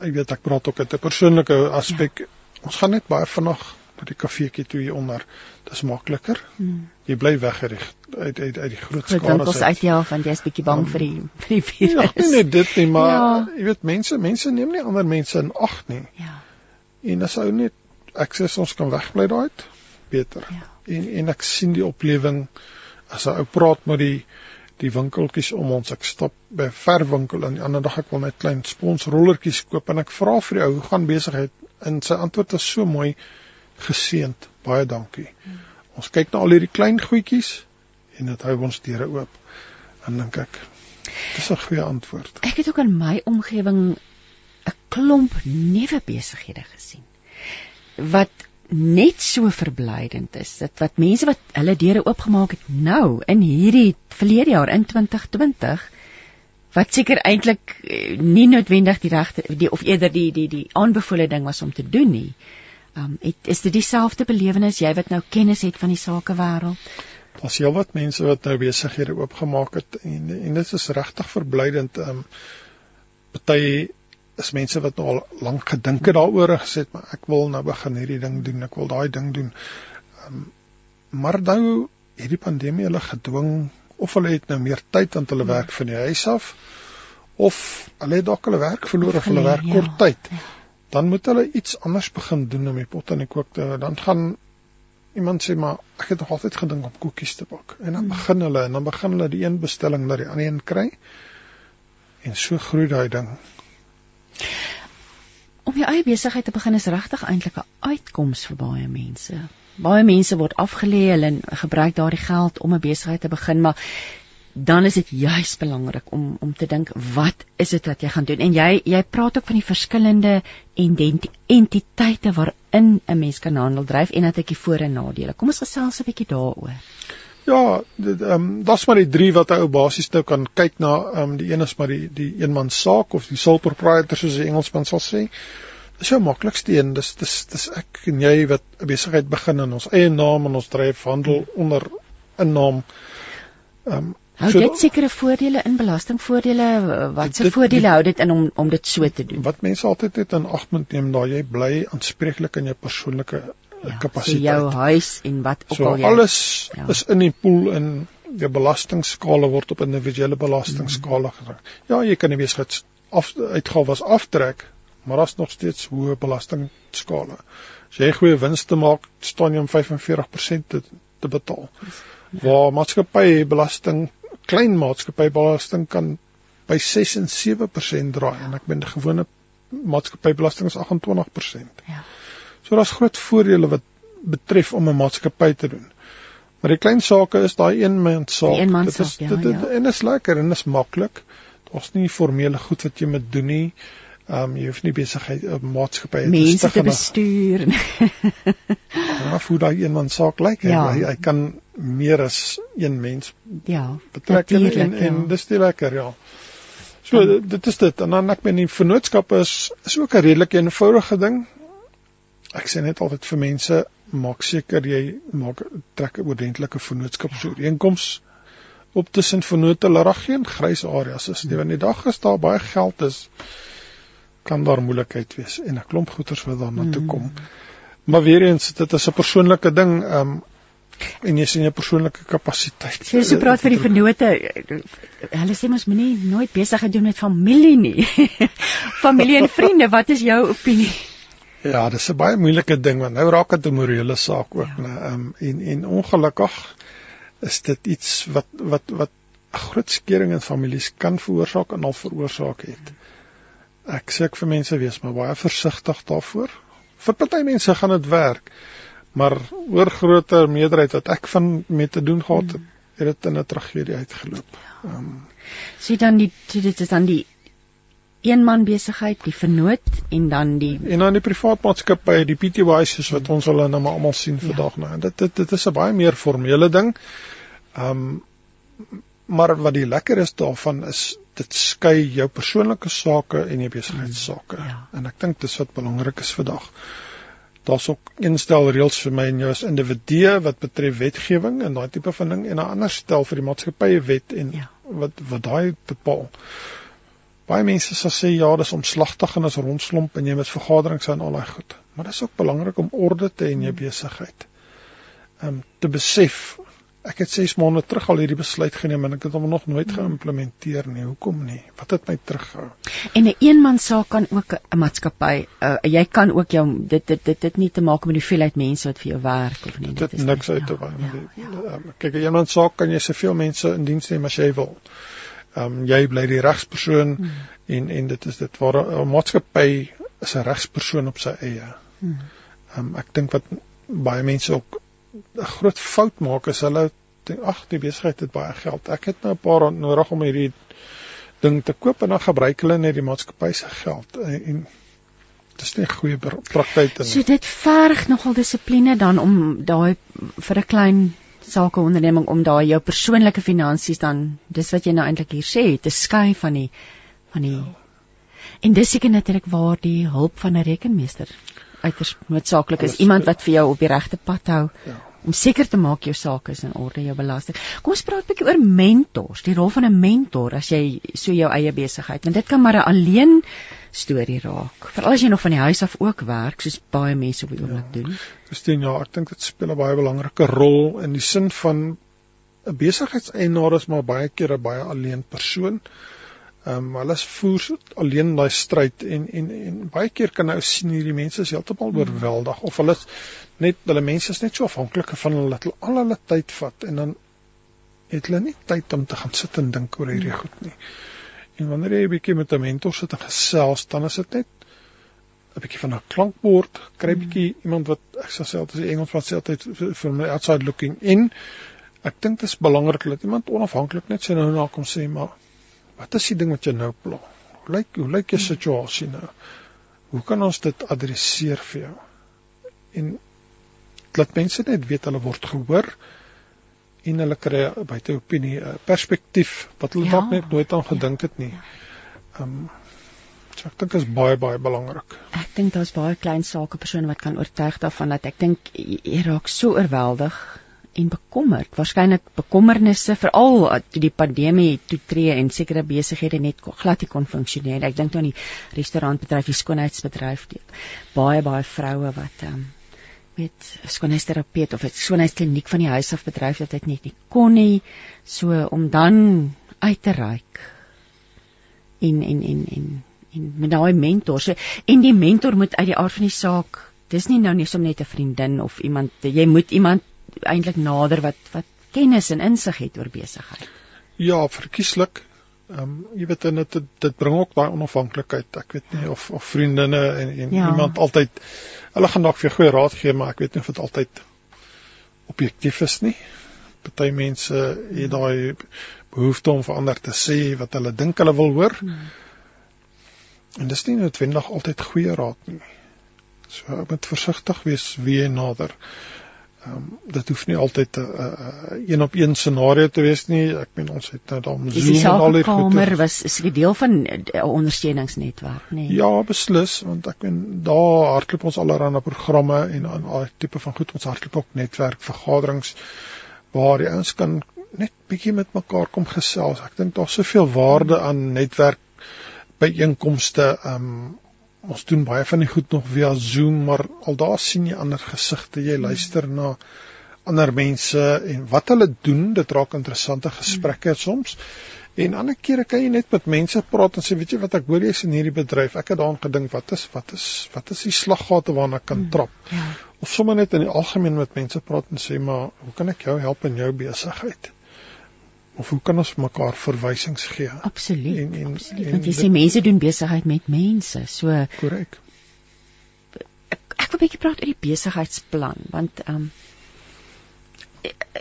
ek weet ek praat ook uit 'n persoonlike aspek. Ja. Ons gaan net baie vinnig by die kafeetjie toe hier onder. Dis makliker. Hmm. Jy bly weg uit uit uit die groot skare winkels uit ja, want jy's bietjie bang Um, vir die vir die Ja, virus. nie net dit nie, maar Ja. jy weet mense mense neem nie ander mense in ag nie. Ja, En as ou net ek sê ons kan wegbly daai uit, beter. ja. En en ek sien die oplewing as 'n ou praat met die die winkeltjies om ons ek stop by 'n verwinkel en die ander dag ek wil net klein spons rollertjies koop en ek vra vir die ou hoe gaan besigheid en sy antwoord is so mooi geseend baie dankie. Ons kyk na al hierdie klein goedjies en dit hou ons deure oop. En dink ek dis 'n goeie antwoord. Ek het ook in my omgewing 'n klomp nuwe besighede gesien. Wat net so verblydend is. Dit wat mense wat hulle deure oopgemaak het nou in hierdie verlede jaar in 2020 wat seker eintlik eh, nie noodwendig die regte die of eerder die die die aanbevole ding was om te doen nie. Um het, is dit dieselfde belewenis jy wat nou kennis het van die sakewêreld? Daar's heelwat mense wat nou besighede oopgemaak het en en dit is regtig verblydend. Ehm um, party is mense wat nou al lank gedink het daaroor en gesê het maar ek wil nou begin hierdie ding doen, ek wil daai ding doen. Um, maar nou hierdie pandemie hulle gedwing of hulle het nou meer tyd aan hulle werk van die huis af of hulle het dalk hulle werk verloor of hulle werk kort ja. Dan moet hulle iets anders begin doen om die pot aan die kook te hou. Dan gaan iemand sê maar ek het nog altyd gedink om koekies te bak. En dan hmm. begin hulle en dan begin hulle die een bestelling na die ander een kry. En so groei daai ding. Om jou eie besigheid te begin is regtig eintlik 'n uitkoms vir baie mense. Baie mense word afgelê hulle gebruik daardie geld om 'n besigheid te begin, maar dan is dit juis belangrik om om te dink wat is dit wat jy gaan doen en jy jy praat ook van die verskillende entiteite waarin 'n mens kan handel dryf en dat ek die voor en nadele. Kom ons gesels 'n bietjie daaroor. Ja, dit ehm um, daar's maar die drie wat ou basies nou kan kyk na ehm um, die een is maar die die eenman saak of die sole proprietor soos die Engelsman sal sê. Dis jou maklikste een. Dis dis dis ek en jy wat 'n besigheid begin in ons eie naam en ons dryf handel onder 'n naam. Ehm um, Hou so, dit sekere voordele in belastingvoordele wat se voordele hou dit in om om dit so te doen. Wat mense altyd het in ag moet neem dat jy bly aanspreeklik in jou persoonlike ja, kapasiteit. So jou huis en wat ook so, al jy alles ja. is in die pool in die belastingskale word op individuele belastingskale mm. gedruk. Ja, jy kan die besigheid af uitgawes aftrek, maar daar's nog steeds hoë belastingskale. As jy goeie winste maak, staan jy om 45% te, te betaal. Ja. Waar maatskappy belasting klein maatskappybelasting kan by 6 en 7% draai en ek ben gewone maatskappybelasting is 28%. Ja. So daar's groot voordele wat betref om 'n maatskappy te doen. Maar die klein sake is daai een mens saak. Dit is ja, dit, dit ja. en is lekker en is maklik. Daar's nie formele goed wat jy moet doen nie. Ehm um, jy hoef nie besigheid 'n maatskappy te Mense te bestuur. <laughs> Ja, hoe daai een man saak lyk, ja. hy hy kan meer as een mens ja betrek en en, en ja. dis die lekker ja. So en, dit is dit en dan ek meen die vennootskap is is ook 'n redelik eenvoudige ding. Ek sê net altyd vir mense maak seker jy maak trek 'n ordentlike vennootskapsooreenkoms op tussen vennote hulle reg geen grys areas is nie want die dag is daar baie geld is kan daar moeilikheid wees en 'n klomp goeders wat daarna toe kom. Mm. Maar weer eens dit is 'n persoonlike ding ehm um, en jy sien jou persoonlike kapasiteit. Jy so praat vir die vennote. Hulle sê mos moenie nooit besig gedoen met familie nie. <laughs> familie en vriende, wat is jou opinie? Ja, dis 'n baie moeilike ding want nou raak dit 'n morele saak ook, ja. né? Ehm um, en en ongelukkig is dit iets wat wat wat 'n groot skeuring in families kan veroorsaak en al veroorsaak het. Ja ek sê ek vir mense wees maar baie versigtig daarvoor. Vir party mense gaan dit werk. Maar oor groter meerderheid wat ek van met te doen gehad het, het dit in 'n tragedie uitgeloop. Ehm um, sien dan die dit is dan die eenman besigheid, die vernoot en dan die en dan die privaat maatskappy, die PTY's soos wat ons hulle nou maar almal sien ja. vandag nou. Dit dit dit is 'n baie meer formele ding. Ehm um, maar wat die lekker is daarvan is dit skei jou persoonlike sake en jou besigheidssake. Mm, ja. En ek dink dis wat belangrik is vandag. Daar's ook een stel reëls vir my en jou as individu wat betref wetgewing en daai tipe van ding en 'n ander stel vir die maatskappye wet en ja. wat wat daai bepaal. Baie mense sal sê ja, dis omslagtig en is rondslomp en jy moet vergaderings aan al daai goed. Maar dit is ook belangrik om orde te hê in jou mm. besigheid. Um, te besef ek het 6 maande terug al hierdie besluit geneem en ek het hom nog nooit hmm. geïmplementeer nie. Hoekom nie? Wat het my teruggehou? En 'n een eenman saak kan ook 'n maatskappy, uh, jy kan ook jou dit dit dit dit nie te maak met die hoeveelheid mense wat vir jou werk of nie. Dit is niks nie, uit te waai. Ja, ja, ja. um, kyk, 'n eenman saak kan jy soveel mense in diens neem as jy wil. Ehm um, jy bly die regspersoon hmm. en en dit is dit waar 'n maatskappy is 'n regspersoon op sy eie. Hmm. Ehm um, ek dink wat baie mense ook 'n groot fout maak is hulle ag die besigheid het baie geld. Ek het nou 'n paar rand nodig om hierdie ding te koop en dan gebruik hulle net die maatskappy se geld en, en dit is nie 'n goeie praktyk nie. So dit verg nogal dissipline dan om daai vir 'n klein sake onderneming om daai jou persoonlike finansies dan dis wat jy nou eintlik hier sê te skei van die van die ja. en dis seker natuurlik waar die hulp van 'n rekenmeester uiters noodsaaklik is iemand wat vir jou op die regte pad hou. Ja. om seker te maak jou sake is in orde, jou belasting. Kom ons praat 'n bietjie oor mentors, die rol van 'n mentor as jy so jou eie besigheid, want dit kan maar 'n alleen storie raak. Veral as jy nog van die huis af ook werk, soos baie mense op die oomblik ja. doen. Christine, ja, ek dink dit speel 'n baie belangrike rol in die sin van 'n besigheidseienaar is maar baie keer 'n baie alleen persoon. Ehm um, hulle voer alleen daai stryd en en en baie keer kan nou sien hierdie mense is heeltemal hmm. oorweldig of hulle net hulle mense is net so afhanklik van hulle dat hulle al hulle tyd vat en dan het hulle nie tyd om te gaan sit en dink oor hierdie hmm. goed nie. En wanneer jy 'n bietjie met 'n mentor sit en gesels, dan is dit net 'n bietjie van 'n klankbord, kry 'n bietjie hmm. iemand wat ek sê self as die Engels wat sê altyd vir my outside looking in. Ek dink dit is belangrik dat iemand onafhanklik net sy nou na kom sê maar Wat is die ding wat jou nou pla? Hoe lyk hoe lyk jou situasie nou? Hoe kan ons dit adresseer vir jou? En laat mense net weet hulle word gehoor en hulle kry 'n buite opinie, 'n perspektief wat hulle ja. dalk net nooit aan gedink het nie. Ehm um, so ek dink dit is baie baie belangrik. Ek dink daar's baie klein sake persone wat kan oortuig daarvan dat ek dink jy raak so oorweldig en bekommerd. Waarskynlik bekommernisse veral toe die pandemie toetree en sekere besighede net glad nie kon funksioneer. Ek dink aan die restaurantbedryf, die skoonheidsbedryf, die baie baie vroue wat ehm um, met skoonheidsterapeut of 'n skoonheidskliniek van die huis af bedryf dat dit net nie kon nie. So om dan uit te reik en en en en en met daai mentor. So en die mentor moet uit die aard van die saak Dis nie nou net om net 'n vriendin of iemand jy moet iemand eintlik nader wat wat kennis en insig het oor besigheid. Ja, verkieslik. Ehm um, jy weet dit dit bring ook baie onafhanklikheid. Ek weet nie of of vriendinne en en ja. iemand altyd hulle gaan dalk vir goeie raad gee, maar ek weet nie of dit altyd objektief is nie. Party mense het daai behoefte om vir ander te sê wat hulle dink hulle wil hoor. Hmm. En dis nie noodwendig altyd goeie raad nie. So moet versigtig wees wie jy nader. Ehm um, dit hoef nie altyd 'n uh, uh, een op een scenario te wees nie. Ek meen ons het nou dan Zoom en al die kamer was is 'n deel van 'n ondersteuningsnetwerk, nê? Nee. Ja, beslis, want ek meen daar hardloop ons allerlei programme en aan al tipe van goed ons hardloop ook netwerk vergaderings waar die ouens kan net bietjie met mekaar kom gesels. Ek dink daar's soveel waarde aan netwerk byeenkomste ehm um, ons doen baie van die goed nog via Zoom, maar al daar sien jy ander gesigte, jy luister na ander mense en wat hulle doen, dit raak interessante gesprekke soms. En ander kere kan jy net met mense praat en sê, weet jy wat ek hoor jy's in hierdie bedryf. Ek het daaraan gedink, wat is wat is wat is die slaggate waarna ek kan hmm, trap? Ja. Of sommer net in die algemeen met mense praat en sê, maar hoe kan ek jou help in jou besigheid? Of hoe kan ons mekaar verwysings gee? Absoluut. En en, absoluut. en want jy sê mense doen besigheid met mense. So Korrek. Ek, ek wil 'n bietjie praat oor die besigheidsplan want ehm um,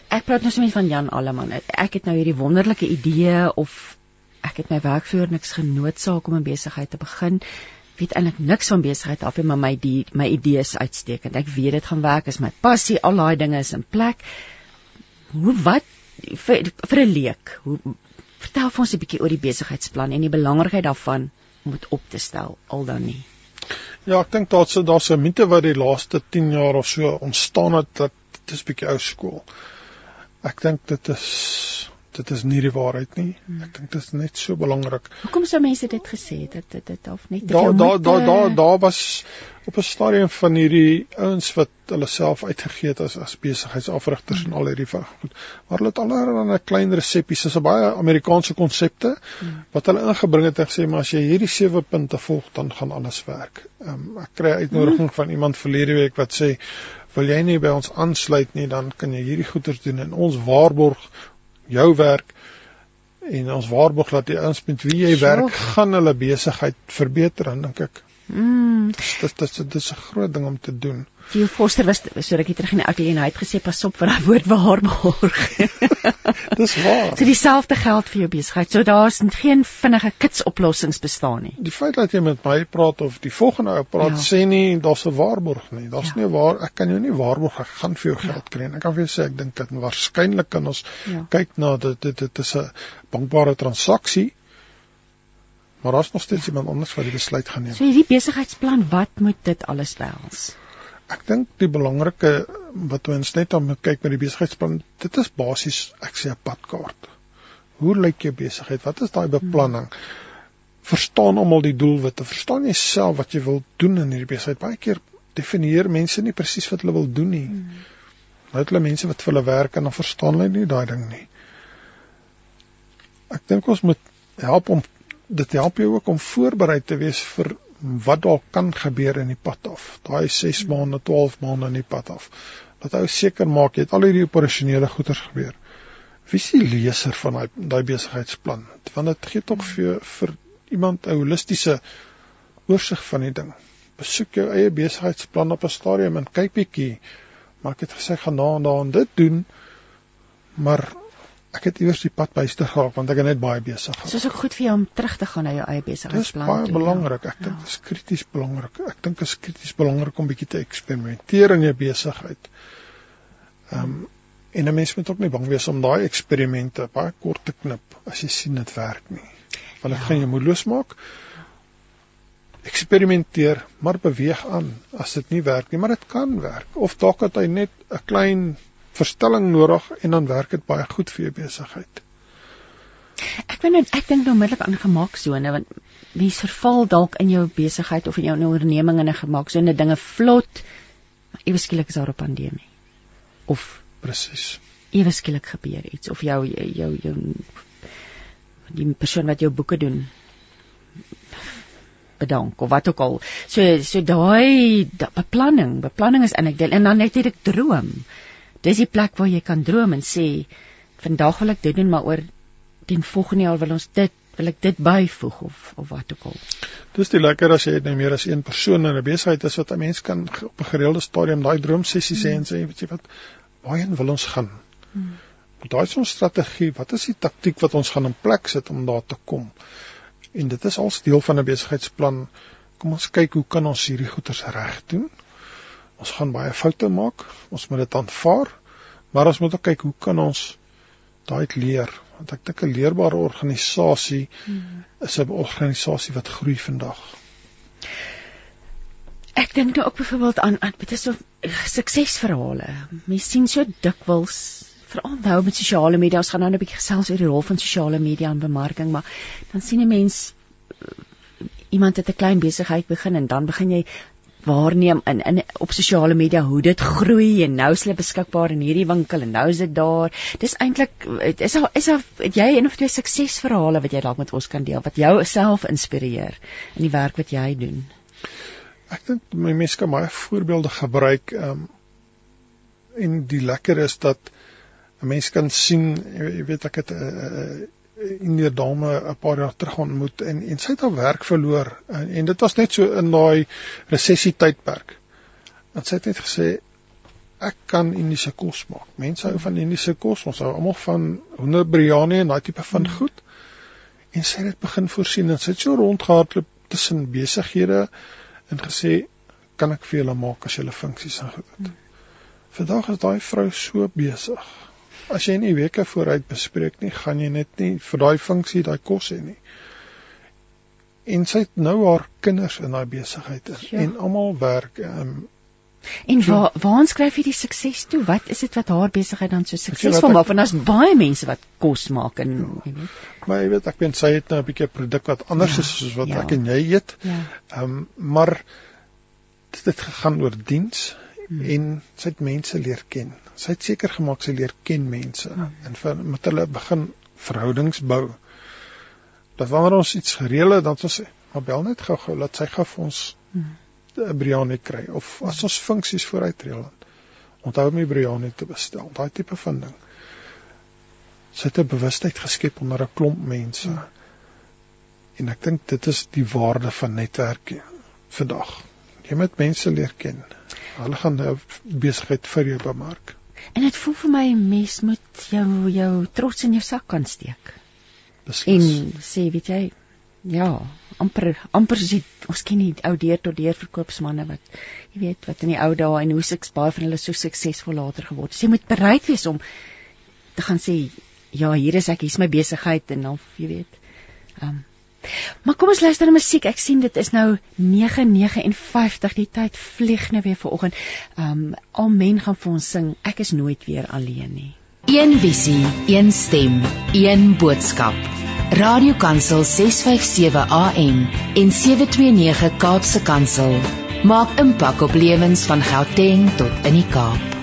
ek praat nou sommer van Jan Alleman. Ek het nou hierdie wonderlike idee of ek het my werkvoer niks genootsaak om 'n besigheid te begin weet eintlik niks van besigheid af nie, maar my die my idees uitstekend. Ek weet dit gaan werk, is my passie, al daai dinge is in plek. Hoe wat vir vir 'n leek. Hoe vertel vir ons 'n bietjie oor die besigheidsplan en die belangrikheid daarvan om dit op te stel al dan nie. Ja, ek dink daar's daar's 'n mite wat die laaste 10 jaar of so ontstaan het dat dit is bietjie ou skool. Ek dink dit is dit is nie die waarheid nie. Hmm. Ek dink dit is net so belangrik. Hoekom sou mense dit gesê het dat dit of net Daar daar daar daar daar was op 'n stadium van hierdie ouens wat hulle self uitgegee het as as besigheidsafrigters hmm. en al hierdie goed. Maar hulle het allerlei 'n klein reseppies, dis 'n baie Amerikaanse konsepte hmm. wat hulle ingebring het en gesê maar as jy hierdie sewe punte volg dan gaan alles werk. Um, ek kry uitnodiging hmm. van iemand verlede week wat sê wil jy nie by ons aansluit nie dan kan jy hierdie goeders doen en ons waarborg jou werk en ons waarborg dat die ouens met wie jy so. werk gaan hulle besigheid verbeter en dink ek. Mm. Dit dit dit is 'n groot ding om te doen. Theo Foster was so rukkie terug in die ateljee en hy het gesê pas op vir daai woord waarborg. <laughs> Dis waar. So dieselfde geld vir jou besigheid. So daar's geen vinnige kits oplossings bestaan nie. Die feit dat jy met my praat of die volgende ou praat ja. sê nie daar's 'n waarborg nie. Daar's ja. nie waar ek kan jou nie waarborg ek gaan vir jou ja. geld kry nie. Ek kan vir jou sê ek dink dit waarskynlik kan ons ja. kyk na dit dit dit is 'n bankbare transaksie. Maar daar's nog steeds ja. iemand anders wat die besluit gaan neem. So hierdie besigheidsplan, wat moet dit alles behels? Ek dink die belangrike wat ons net om kyk met die besigheidsplan, dit is basies ek sê 'n padkaart. Hoe lyk jou besigheid? Wat is daai beplanning? Verstaan almal die doelwitte? Verstaan jy self wat jy wil doen in hierdie besigheid? Baie keer definieer mense nie presies wat hulle wil doen nie. Hmm. Nou het hulle mense wat vir hulle werk en dan verstaan hulle nie daai ding nie. Ek dink ons moet help om dit help jou ook om voorberei te wees vir wat dalk kan gebeur in die pad af. Daai 6 maande, 12 maande in die pad af. Dat ou seker maak jy het al hierdie operasionele goeders gebeur. Wie is die leser van daai daai besigheidsplan? Want dit gee tog vir vir iemand 'n holistiese oorsig van die ding. Besoek jou eie besigheidsplan op 'n stadium en kyk bietjie. Maar ek het gesê gaan na en daar en dit doen. Maar ek het iewers die pad byster geraak want ek is net baie besig. So is ook goed vir jou om terug te gaan na jou eie besigheidsplan. Dit is baie toe, belangrik. Ek ja. dink dit is krities belangrik. Ek dink dit is krities belangrik om bietjie te eksperimenteer in jou besigheid. Ehm um, en 'n mens moet ook nie bang wees om daai eksperimente baie kort te knip as jy sien dit werk nie. Want dit ja. gaan jou moedeloos maak. Eksperimenteer, maar beweeg aan. As dit nie werk nie, maar dit kan werk. Of dalk het hy net 'n klein verstelling nodig en dan werk dit baie goed vir jou besigheid. Ek weet net ek dink nou onmiddellik aan gemaaksone want mens verval dalk in jou besigheid of in jou onderneming in 'n gemaaksone dinge vlot maar ewe skielik is daar 'n pandemie. Of presies. Ewe skielik gebeur iets of jou jou jou die persoon wat jou boeke doen bedank of wat ook al. So so daai beplanning, beplanning is in ek deel en dan net hierdie droom dis die plek waar jy kan droom en sê vandag wil ek dit doen maar oor teen volgende jaar wil ons dit wil ek dit byvoeg of of wat ook al. Dis die lekker as jy net nou meer as een persoon in 'n besigheid is wat 'n mens kan op 'n gereelde stadium daai droomsessie sê en sê weet jy wat waarheen wil ons gaan? Hmm. Daai is ons strategie, wat is die taktik wat ons gaan in plek sit om daar te kom? En dit is als deel van 'n besigheidsplan. Kom ons kyk hoe kan ons hierdie goeders reg doen? Ons gaan baie foute maak. Ons moet dit aanvaar. Maar ons moet ook kyk hoe kan ons daai leer? Want ek dink 'n leerbare organisasie hmm. is 'n organisasie wat groei vandag. Ek dink nou ook byvoorbeeld aan aan dit is so suksesverhale. Mens sien so dikwels veral nou met sosiale media. Ons gaan nou 'n bietjie gesels oor die rol van sosiale media in bemarking, maar dan sien 'n mens iemand het 'n klein besigheid begin en dan begin jy waarneem in in op sosiale media hoe dit groei en nou is hulle beskikbaar in hierdie winkel en nou is dit daar. Dis eintlik is daar is daar jy een of twee suksesverhale wat jy dalk met ons kan deel wat jou self inspireer in die werk wat jy doen. Ek dink my mense kan baie voorbeelde gebruik um, en die lekker is dat 'n mens kan sien jy weet ek het 'n uh, in die dame 'n paar jaar terug ontmoet en en sy het haar werk verloor en, en dit was net so in daai resessie tydperk. Dat sy het net gesê ek kan Indiese kos maak. Mense hou van Indiese kos, ons hou almal van hoender biryani en daai tipe van goed. En sy het begin voorsien en sy het so rondgehardloop tussen besighede en gesê kan ek vir julle maak as julle funksies en goed. Vandag is daai vrou so besig as jy nie weke vooruit bespreek nie, gaan jy net nie vir daai funksie daai kos hê nie. En sy het nou haar kinders in daai besigheid ja. en almal werk um, En waar waar skryf jy die sukses toe? Wat is dit wat haar besigheid dan so suksesvol maak? Want daar's baie mense wat kos maak en ja. jy weet. Maar jy weet ek weet sy het nou 'n bietjie produk wat anders ja, is soos wat ja. ek en jy eet. Ja. Ehm um, maar dit het gegaan oor diens hmm. en sy het mense leer ken. Sy het seker gemaak sy leer ken mense hmm. en vir, met hulle begin verhoudings bou. Dat wanneer ons iets gereël het, dan sê maar bel net gou-gou laat sy gou vir ons 'n hmm. biryani kry of as ons funksies vooruit reël. Onthou om die biryani te bestel. Daai tipe van ding. Sy het 'n bewustheid geskep onder 'n klomp mense. Hmm. En ek dink dit is die waarde van netwerk vandag. Jy moet mense leer ken. Hulle gaan besigheid vir jou bemark. En dit voel vir my 'n mens moet jou jou trots in jou sak kan steek. Beslis. En sê weet jy, ja, amper amper sê ons ken nie ou deur tot deur verkoopsmanne wat jy weet wat in die ou dae en hoe sukses baie van hulle so suksesvol later geword het. Jy moet bereid wees om te gaan sê ja, hier is ek, hier is my besigheid en dan jy weet. Ehm um, Maar kom ons luister na musiek. Ek sien dit is nou 9:59. Die tyd vlieg nou weer vanoggend. Um Amen gaan vir ons sing. Ek is nooit weer alleen nie. Een visie, een stem, een boodskap. Radiokansel 657 AM en 729 Kaapse Kansel maak impak op lewens van Gauteng tot in die Kaap.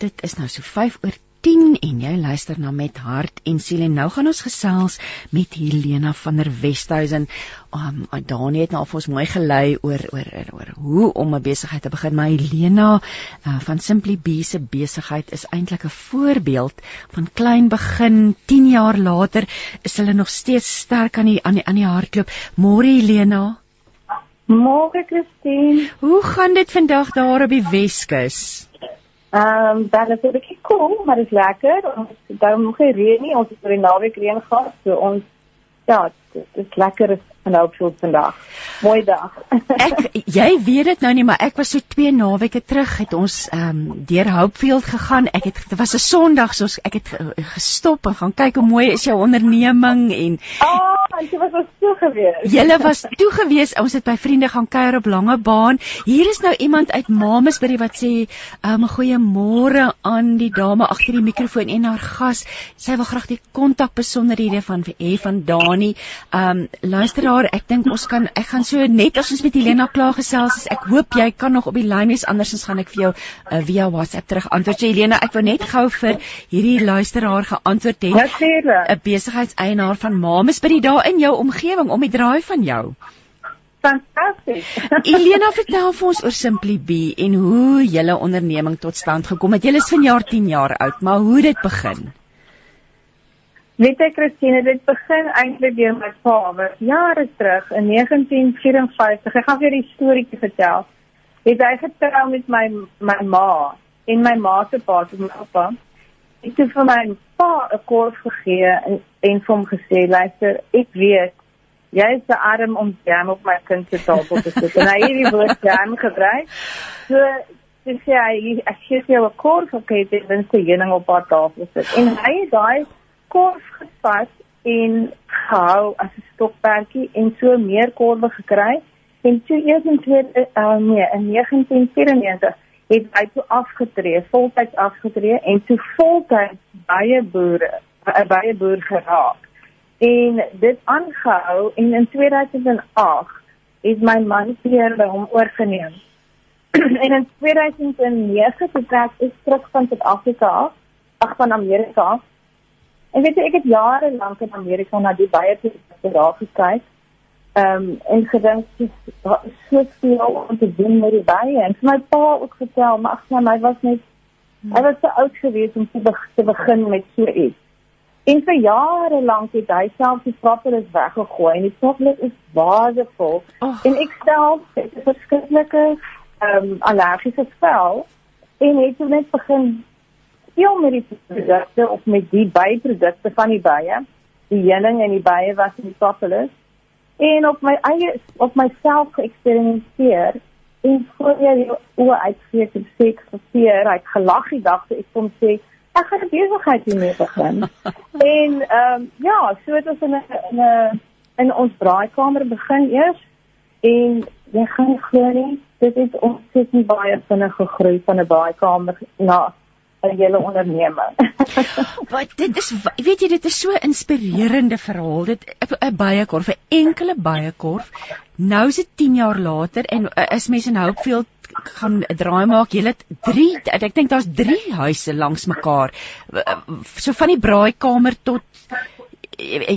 Dit is nou so 5 oor 10 en jy luister na met hart en siel en nou gaan ons gesels met Helena van der Westhuizen. Um Dani het nou vir ons mooi gelei oor oor oor hoe om 'n besigheid te begin. Maar Helena uh, van Simply Bee se besigheid is eintlik 'n voorbeeld van klein begin. 10 jaar later is hulle nog steeds sterk aan die aan die aan die hardloop. Môre Helena. Môre Christine. Hoe gaan dit vandag daar op die Weskus? Ehm um, dan is dit 'n bietjie koel, maar dit is lekker. Ons daarom nog nie reën nie. Ons het vir die naweek reën gehad, so ons ja, dit is lekker in Hopefield vandag. Mooi dag. <laughs> ek jy weet dit nou nie, maar ek was so twee naweke terug het ons ehm um, deur Hopefield gegaan. Ek het dit was 'n Sondag, so ek het gestop en gaan kyk hoe mooi is jou onderneming en oh, en jy was so gewees. Julle was toe gewees. Ons het by vriende gaan kuier op Lange Baan. Hier is nou iemand uit Mamasbury wat sê, "Um goeiemôre aan die dame agter die mikrofoon en haar gas. Sy wil graag die kontak besonderhede van hê van Dani. Um luisteraar, ek dink ons kan ek gaan so net as ons met Helena klaar gesels is. Ek hoop jy kan nog op die lyn wees andersins gaan ek vir jou uh, via WhatsApp terug antwoord. So Helena, ek wou net gou vir hierdie luisteraar geantwoord het. 'n Besigheidseienaar van Mamasbury daar in jou omgewing om die draai van jou. Fantasties. Elena vertel vir ons oor Simply Bee en hoe julle onderneming tot stand gekom het. Julle is vanjaar 10 jaar oud, maar hoe dit begin? Weet ek Christine, dit begin eintlik deur my pa, wat jare terug in 1954, ek gaan vir die storieetjie vertel. Het hy getrou met my my ma en my ma se pa, my oupa. Ek het vir my pa 'n kors gegee en en vir hom gesê, luister, ek weet jy is te arm om jam op my kind se tafel te sit. En hy het die woord jam gebruik. So sê hy ek gee jou 'n kors of kyk dit wens te heuning op haar tafel sit. En hy het daai kors gevat en gehou as 'n stokperdjie en so meer korwe gekry. En toe eers in twee uh, nee, in 1994 het hy toe afgetree, voltyds afgetree en toe voltyds baie boere, 'n baie boer geraak. En dit aangehou en in 2008 het my man weer by hom oorgeneem. <clears throat> en in 2009 het ek is terug van Suid-Afrika af, ag van Amerika af. En weet ek het jare lank in Amerika na die baie produkte daar gekyk. Ehm um, en gedink daar is so veel om te doen met die baie. En my pa ook vertel, maar ag nee, my was net hmm. hy was te oud geweest om te, be te begin met so iets. En vir jare lank het hy self die propolis weggegooi en die propolis is waardevol. Oh. En ek self het 'n verskriklike ehm um, allergiese vel en het toe net begin speel met die produkte of met die byprodukte van die bye. Die heuning en die bye was in die propolis en op my eie op myself geëksperimenteer en voor jy oor uitgee te sê ek verseer, ek gelag die dag toe ek kom sê ek gaan 'n besigheid hiermee begin. <laughs> en ehm um, ja, so het ons in 'n in 'n in ons braaikamer begin eers en jy gaan glo nie, dit het ontsettend baie vinnig gegroei van 'n braaikamer na 'n hele onderneming. <laughs> Wat dit is weet jy dit is so inspirerende verhaal. Dit 'n baie korf, 'n enkele baie korf. Nou is dit 10 jaar later en is mense in Hopefield gaan 'n draai maak. Jy het 3 ek dink daar's 3 huise langs mekaar. So van die braaikamer tot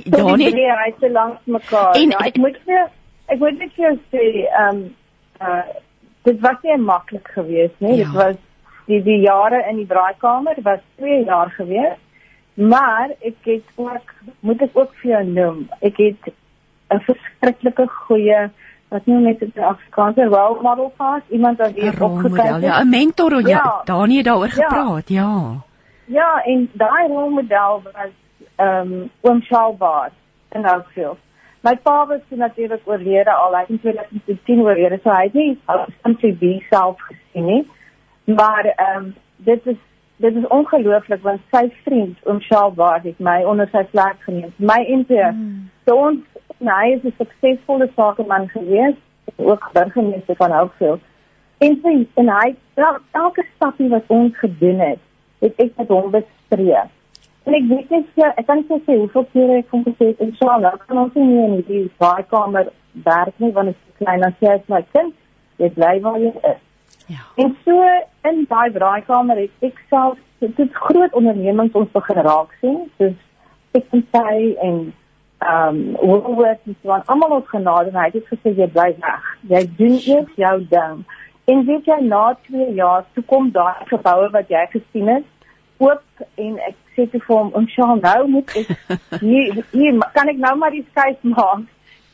daar net die huise langs mekaar. En, ja, ek moet vir ek moet net vir sê ehm um, uh dit was nie maklik geweest nie. Ja. Dit was die die jare in die braaikamer was 2 jaar geweest. Maar ek het ook moet ek ook vir jou noem. Ek het 'n verskriklike goeie wat nie net 'n Afrikaanse role model gehad, iemand wat weer opgekyk het. Ja, 'n mentor, ja, ja Dani het daaroor ja. gepraat, ja. Ja, en daai role model was ehm um, oom Shalbaard in Oakville. My pa was natuurlik oorlede al, hy het in 2010 oorlede, so hy het nie simply be self gesien nie. Maar ehm um, dit is dit is ongelooflik want sy vriend oom Shaal Baard het my onder sy vlerk geneem. My MP. Mm. So ons nou, hy is 'n suksesvolle sakeman gewees, ook burgemeester van Hopefield. En sy en hy elke stapie wat ons gedoen het, het ek met hom bespreek. En ek weet net ja, ek kan nie sê hoeveel kere ek hom gesê het en so nou kan ons nie in die baie werk nie want dit is klein as jy as my kind, jy bly waar jy is. Ja. En so in daai braaikamer het ek self dit groot ondernemings ons begin raak sien, soos ek en sy en ehm um, Woolworths en so aan almal ons genade en hy het gesê jy bly weg. Jy doen eers jou ding. En weet jy na 2 jaar toe kom daai geboue wat jy gesien het oop en ek sê te vir hom, "Onshaal, nou moet ek <laughs> hier hier kan ek nou maar die skuif maak."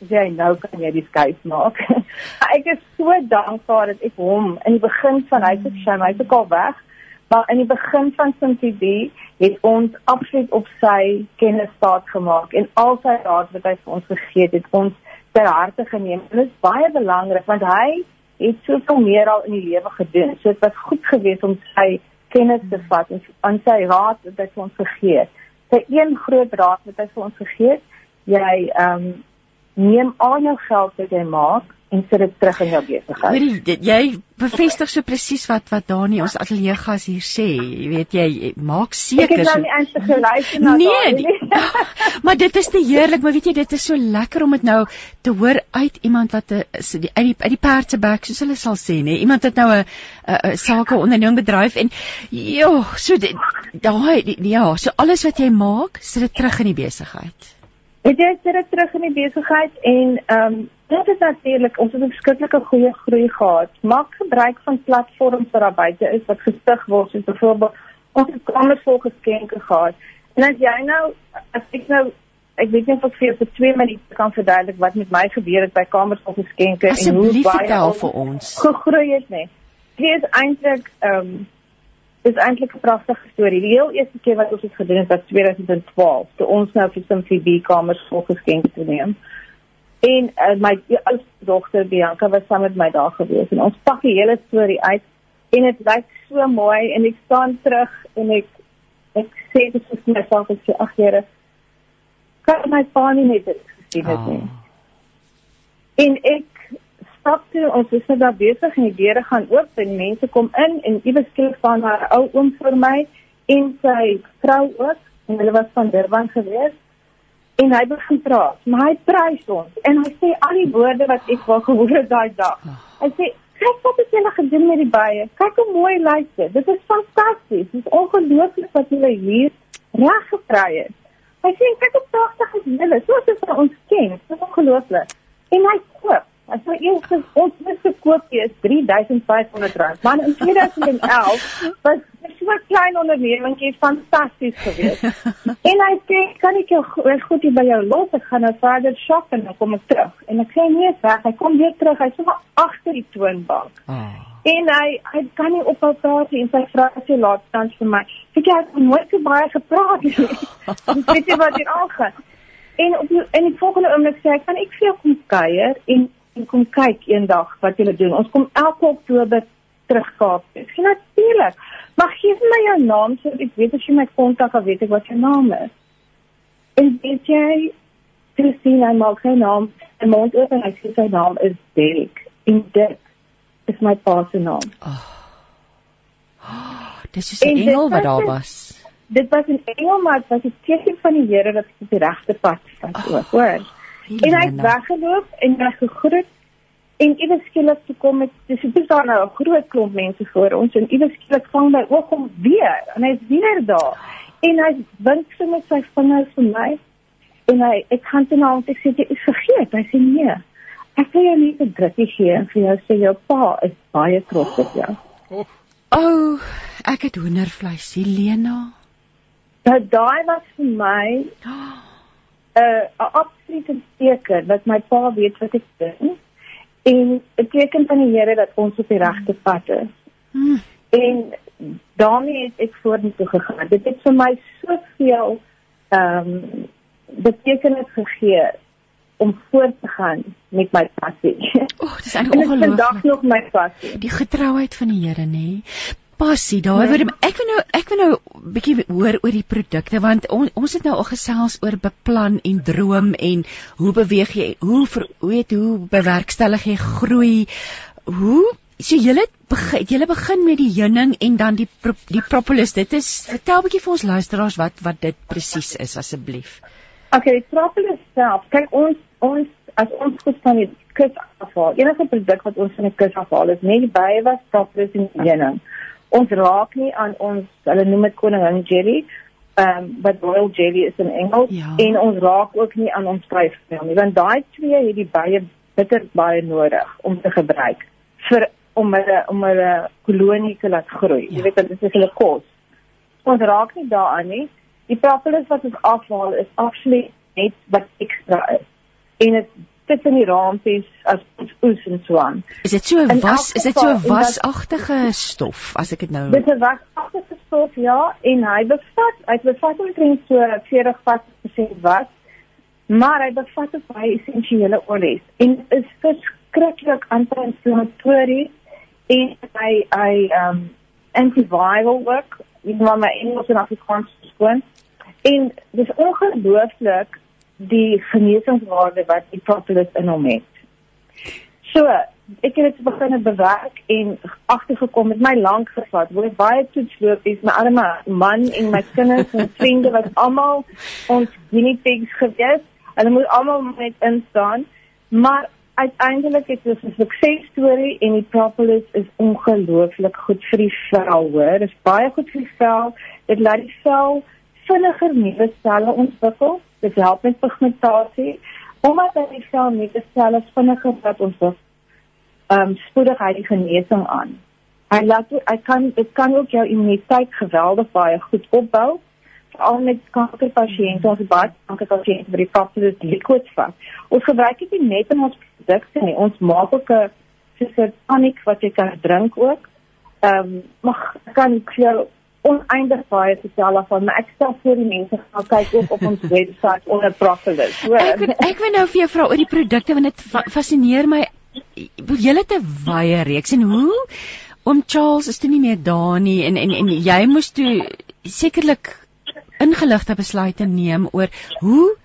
Jy nou kan jy die skuif maak. <laughs> ek is so dankbaar dat ek hom in die begin van hy se show, hy's ook al weg, maar in die begin van Sint-Tb het ons absoluut op sy kennis staat gemaak en al sy raad wat hy vir ons gegee het, het ons ter harte geneem. En dit is baie belangrik want hy het soveel meer al in die lewe gedoen. So dit was goed geweest om sy kennis te vat en aan sy raad wat hy vir ons gegee het. Sy een groot raad wat hy vir ons gegee het, jy ehm um, neem al jou geld wat jy maak en sit dit terug in jou besigheid. Hoorie, jy bevestig so presies wat wat Dani ons ateljee gas hier sê. Jy weet jy maak seker. Ek het nou nie eintlik geluister na nee, Dani nie. <laughs> maar dit is te heerlik, maar weet jy dit is so lekker om dit nou te hoor uit iemand wat 'n uit die uit die perd se bek soos hulle sal sê, nê. Iemand wat nou 'n 'n sake onderneming bedryf en joh, so daai ja, so alles wat jy maak, sit dit terug in die besigheid. Het jy sit dit terug in die besigheid en ehm um, dit is natuurlik ons het 'n verskriklike goeie groei gehad. Maak gebruik van platforms wat daar buite is wat gestig word, soos byvoorbeeld ons het kamers vol geskenke gehad. En as jy nou as ek nou ek weet nie of ek vir vir 2 minute kan verduidelik wat met my gebeur het by kamers vol geskenke en hoe baie vir ons gegroei het nie. Dit is eintlik ehm um, Dit is eintlik 'n pragtige storie. Die heel eerste keer wat ons dit gedoen het was 2012, toe ons nou vir Sim CB kamers vol geskenk het neem. En uh, my oudste dogter Bianca was saam met my daar gewees en ons pak die hele storie uit en dit lyk so mooi en ek staan terug en ek ek sê dit is my self ek sê ag Here kan my pa nie net dit gesien het nie. Oh. En ek stap toe, ons is net daar besig en die deure gaan oop en mense kom in en iewes skielik staan daar 'n ou oom vir my en sy vrou ook en hulle was van Durban gewees en hy begin praat. Maar hy prys ons en hy sê al die woorde wat ek wou gehoor het daai dag. Hy sê kyk wat het julle gedoen met die baie. Kyk hoe mooi lyk dit. Dit is fantasties. Dit is ongelooflik wat julle hier reg gekry het. Hy sê kyk hoe pragtig is julle. Soos dit ons ken. Dit is ongelooflik. En hy koop As jy eers ons moet koop is R3500. Maar in 2011 was dit so 'n klein ondernemingkie fantasties geweest. <laughs> en hy sê kan ek jou goed hier by jou los? Ek gaan nou verder shop en dan kom ek terug. En ek sê nee, weg. Hy kom weer terug. Hy's sommer agter die toonbank. Oh. En hy hy kan nie ophou praat en sy vrou sê laat staan vir my. Ek het nooit so baie gepraat nie. <laughs> Weet jy wat hier aangaan? En op die, in die volgende oomblik sê ek, "Kan ek vir jou kom kuier?" En en kom kyk eendag wat julle doen. Ons kom elke Oktober terug Kaap. Ek sê natuurlik. Maar gee my jou naam so ek weet as jy my kontak, dan weet ek wat jou naam is. En weet jy Christine, hy maak sy naam en mond oop en hy sê sy naam is Derek. En dit is my pa se naam. Oh. oh dis is 'n engel wat daar was. Dit was 'n engel maar dit was 'n teken van die Here dat ek op die regte pad was, oh. hoor. En hy het weggeloop en hy gegroet en iewes skielik toe kom met dis dit daar nou 'n groot klomp mense voor ons en iewes skielik vang hy ook hom weer en hy's weer daar. En hy wink so met sy vingers vir my en hy ek kan dit nou net sê ek vergeet. Hy sê nee ek wil jou net 'n drukkie gee en vir jou sê jou pa is baie trots op jou. O oh, ek het hoendervleis Helena. Nou, daai was vir my <gasps> 'n uh, absolute teken dat my pa weet wat ek doen en 'n teken van die Here dat ons op die regte pad is. Hmm. En daarmee het ek vorentoe gegaan. Dit het vir my soveel ehm um, betekenis gegee om voort te gaan met my passie. O, oh, dis eintlik ongelooflik. Vandag nog my passie. Die getrouheid van die Here, nê? Passie daai ja. ek wil nou ek wil nou bietjie hoor oor die produkte want on, ons het nou al gesels oor beplan en droom en hoe beweeg jy hoe ver, weet hoe bewerkstellig jy groei. Hoe so julle begin julle begin met die heuning en dan die die propolis. Dit is vertel bietjie vir ons luisteraars wat wat dit presies is asseblief. Okay, die propolis self. Kyk ons ons as ons goed van die kus afhaal enige produk wat ons van die kus afhaal is net baie was propolis en heuning ons raak nie aan ons hulle noem dit koningin jelly ehm um, wat royal jelly is in Engels ja. en ons raak ook nie aan ons vleismeel nie want daai twee het die baie bitter baie nodig om te gebruik vir om hulle om hulle kolonie te laat groei ja. jy weet dit is hulle kos ons raak nie daaraan nie die propolis wat ons afhaal is actually net wat ekstra is en dit sit in die raampies as oes en so aan. Is dit so 'n was is dit so 'n wasagtige stof as ek dit nou Dit is 'n wasagtige stof ja en hy bevat hy bevat omtrent so 40% was maar hy bevat ook baie essensiële olies en is verskriklik anti-inflammatories en hy hy um antiviral work in my Engels en Afrikaans skoon en dis ongelooflik die genesingswaarde wat die propolis in hom het. So, ek het dit begin bewerk en agtergekom met my lank gevat. Hoe baie toetslopies, my arme man en my kinders en vriende wat almal ons guinea pigs gewees. Hulle moet almal net instaan, maar uiteindelik het dit 'n suksesstorie en die propolis is ongelooflik goed vir die vel, hoor. Dit is baie goed vir die vel. Dit laat die vel vinniger nuwe selle ontwikkel dit help met pigmentasie omdat hy sel nie die selle vinniger wat ons wil um, spoedig hy die genesing aan. Hy laat hy kan dit kan ook jou immuniteit geweldig baie goed opbou veral met kankerpasiënte ons baie kankerpasiënte wat die kapsules liquids vat. Ons gebruik dit nie net in ons produkte nie. Ons maak ook 'n soos 'n tonic wat jy kan drink ook. Ehm um, mag kan ek jou oneindig baie vertel van maar ek stel voor die mense gaan kyk ook op ons webwerf onder Propolis. Ek ek wil nou vir jou vra oor die produkte want dit fascineer my. Julle het 'n baie reeks en hoe om Charles is toe nie meer daar nie en en en jy moes toe sekerlik ingeligte besluite neem oor hoe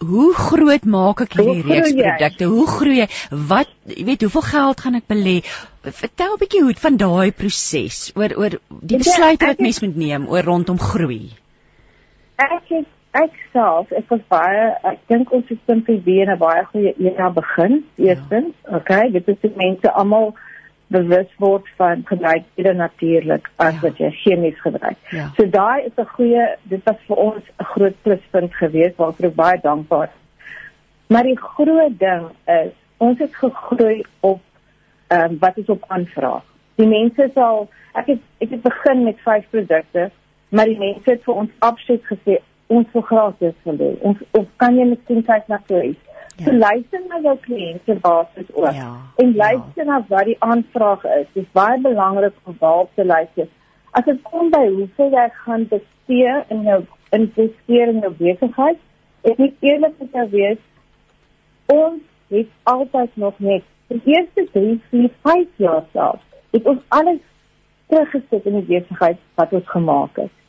hoe groot maak ek hierdie reeks produkte? Hoe groei jy? Wat jy weet, hoeveel geld gaan ek belê? Vertel 'n bietjie hoe van daai proses oor oor die besluite wat mens moet neem oor rondom groei. Ek is ek self, ek was baie ek dink ons het simpel weer 'n baie goeie era begin. Eerstens, ja. okay, dit is die mense almal bewus word van gebruik eerder natuurlik as ja. wat jy chemies gebruik. Ja. So daai is 'n goeie dit was vir ons 'n groot pluspunt geweest waarvoor ek baie dankbaar is. Maar die groot ding is ons het gegroei op ehm um, wat is op aanvraag. Die mense sal ek het ek het begin met vyf produkte, maar die mense het vir ons absoluut gesê ons wil gratis wil hê. Ons of kan jy miskien kyk na so iets? Ja. So luister na jou kliënte basis ook. Ja. En luister ja. na wat die aanvraag is. Dit is baie belangrik om daar te luister. As dit kom by hoeveel jy gaan bestee in jou investeer in jou besigheid, ek moet eerlik met jou wees, ons het altyd nog net die eerste 3, 4, 5 jaar self, het ons alles teruggesit in die besigheid wat ons gemaak het.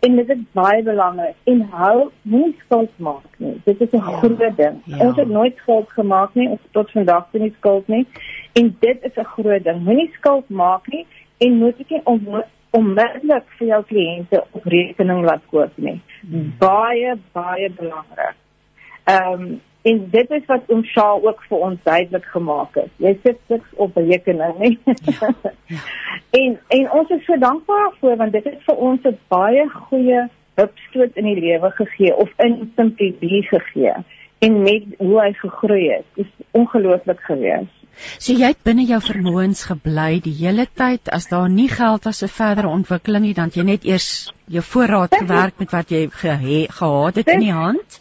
En dit is baie belangrik en hou nie skuld maak nie. Dit is 'n ja, groot ding. Ja. Ons het nooit skuld gemaak nie, ons tot vandag toe nie skuld nie. En dit is 'n groot ding. Moenie skuld maak nie en moet ek om onmiddellik vir jou kliënte op rekening laat koop nie. Hmm. Baie baie belangrik. Ehm um, en dit is wat ons Shaw ook vir ons duidelik gemaak het. Jy sit niks op rekening nie. Ja, <laughs> ja. en en ons is so dankbaar daarvoor want dit het vir ons 'n baie goeie hupstoot in die lewe gegee of in simply be gegee en met hoe hy gegroei het. Dit is ongelooflik gewees. So jy het binne jou vermoëns gebly die hele tyd as daar nie geld was vir verdere ontwikkeling nie dan jy net eers jou voorraad gewerk met wat jy ge gehad het in die hand.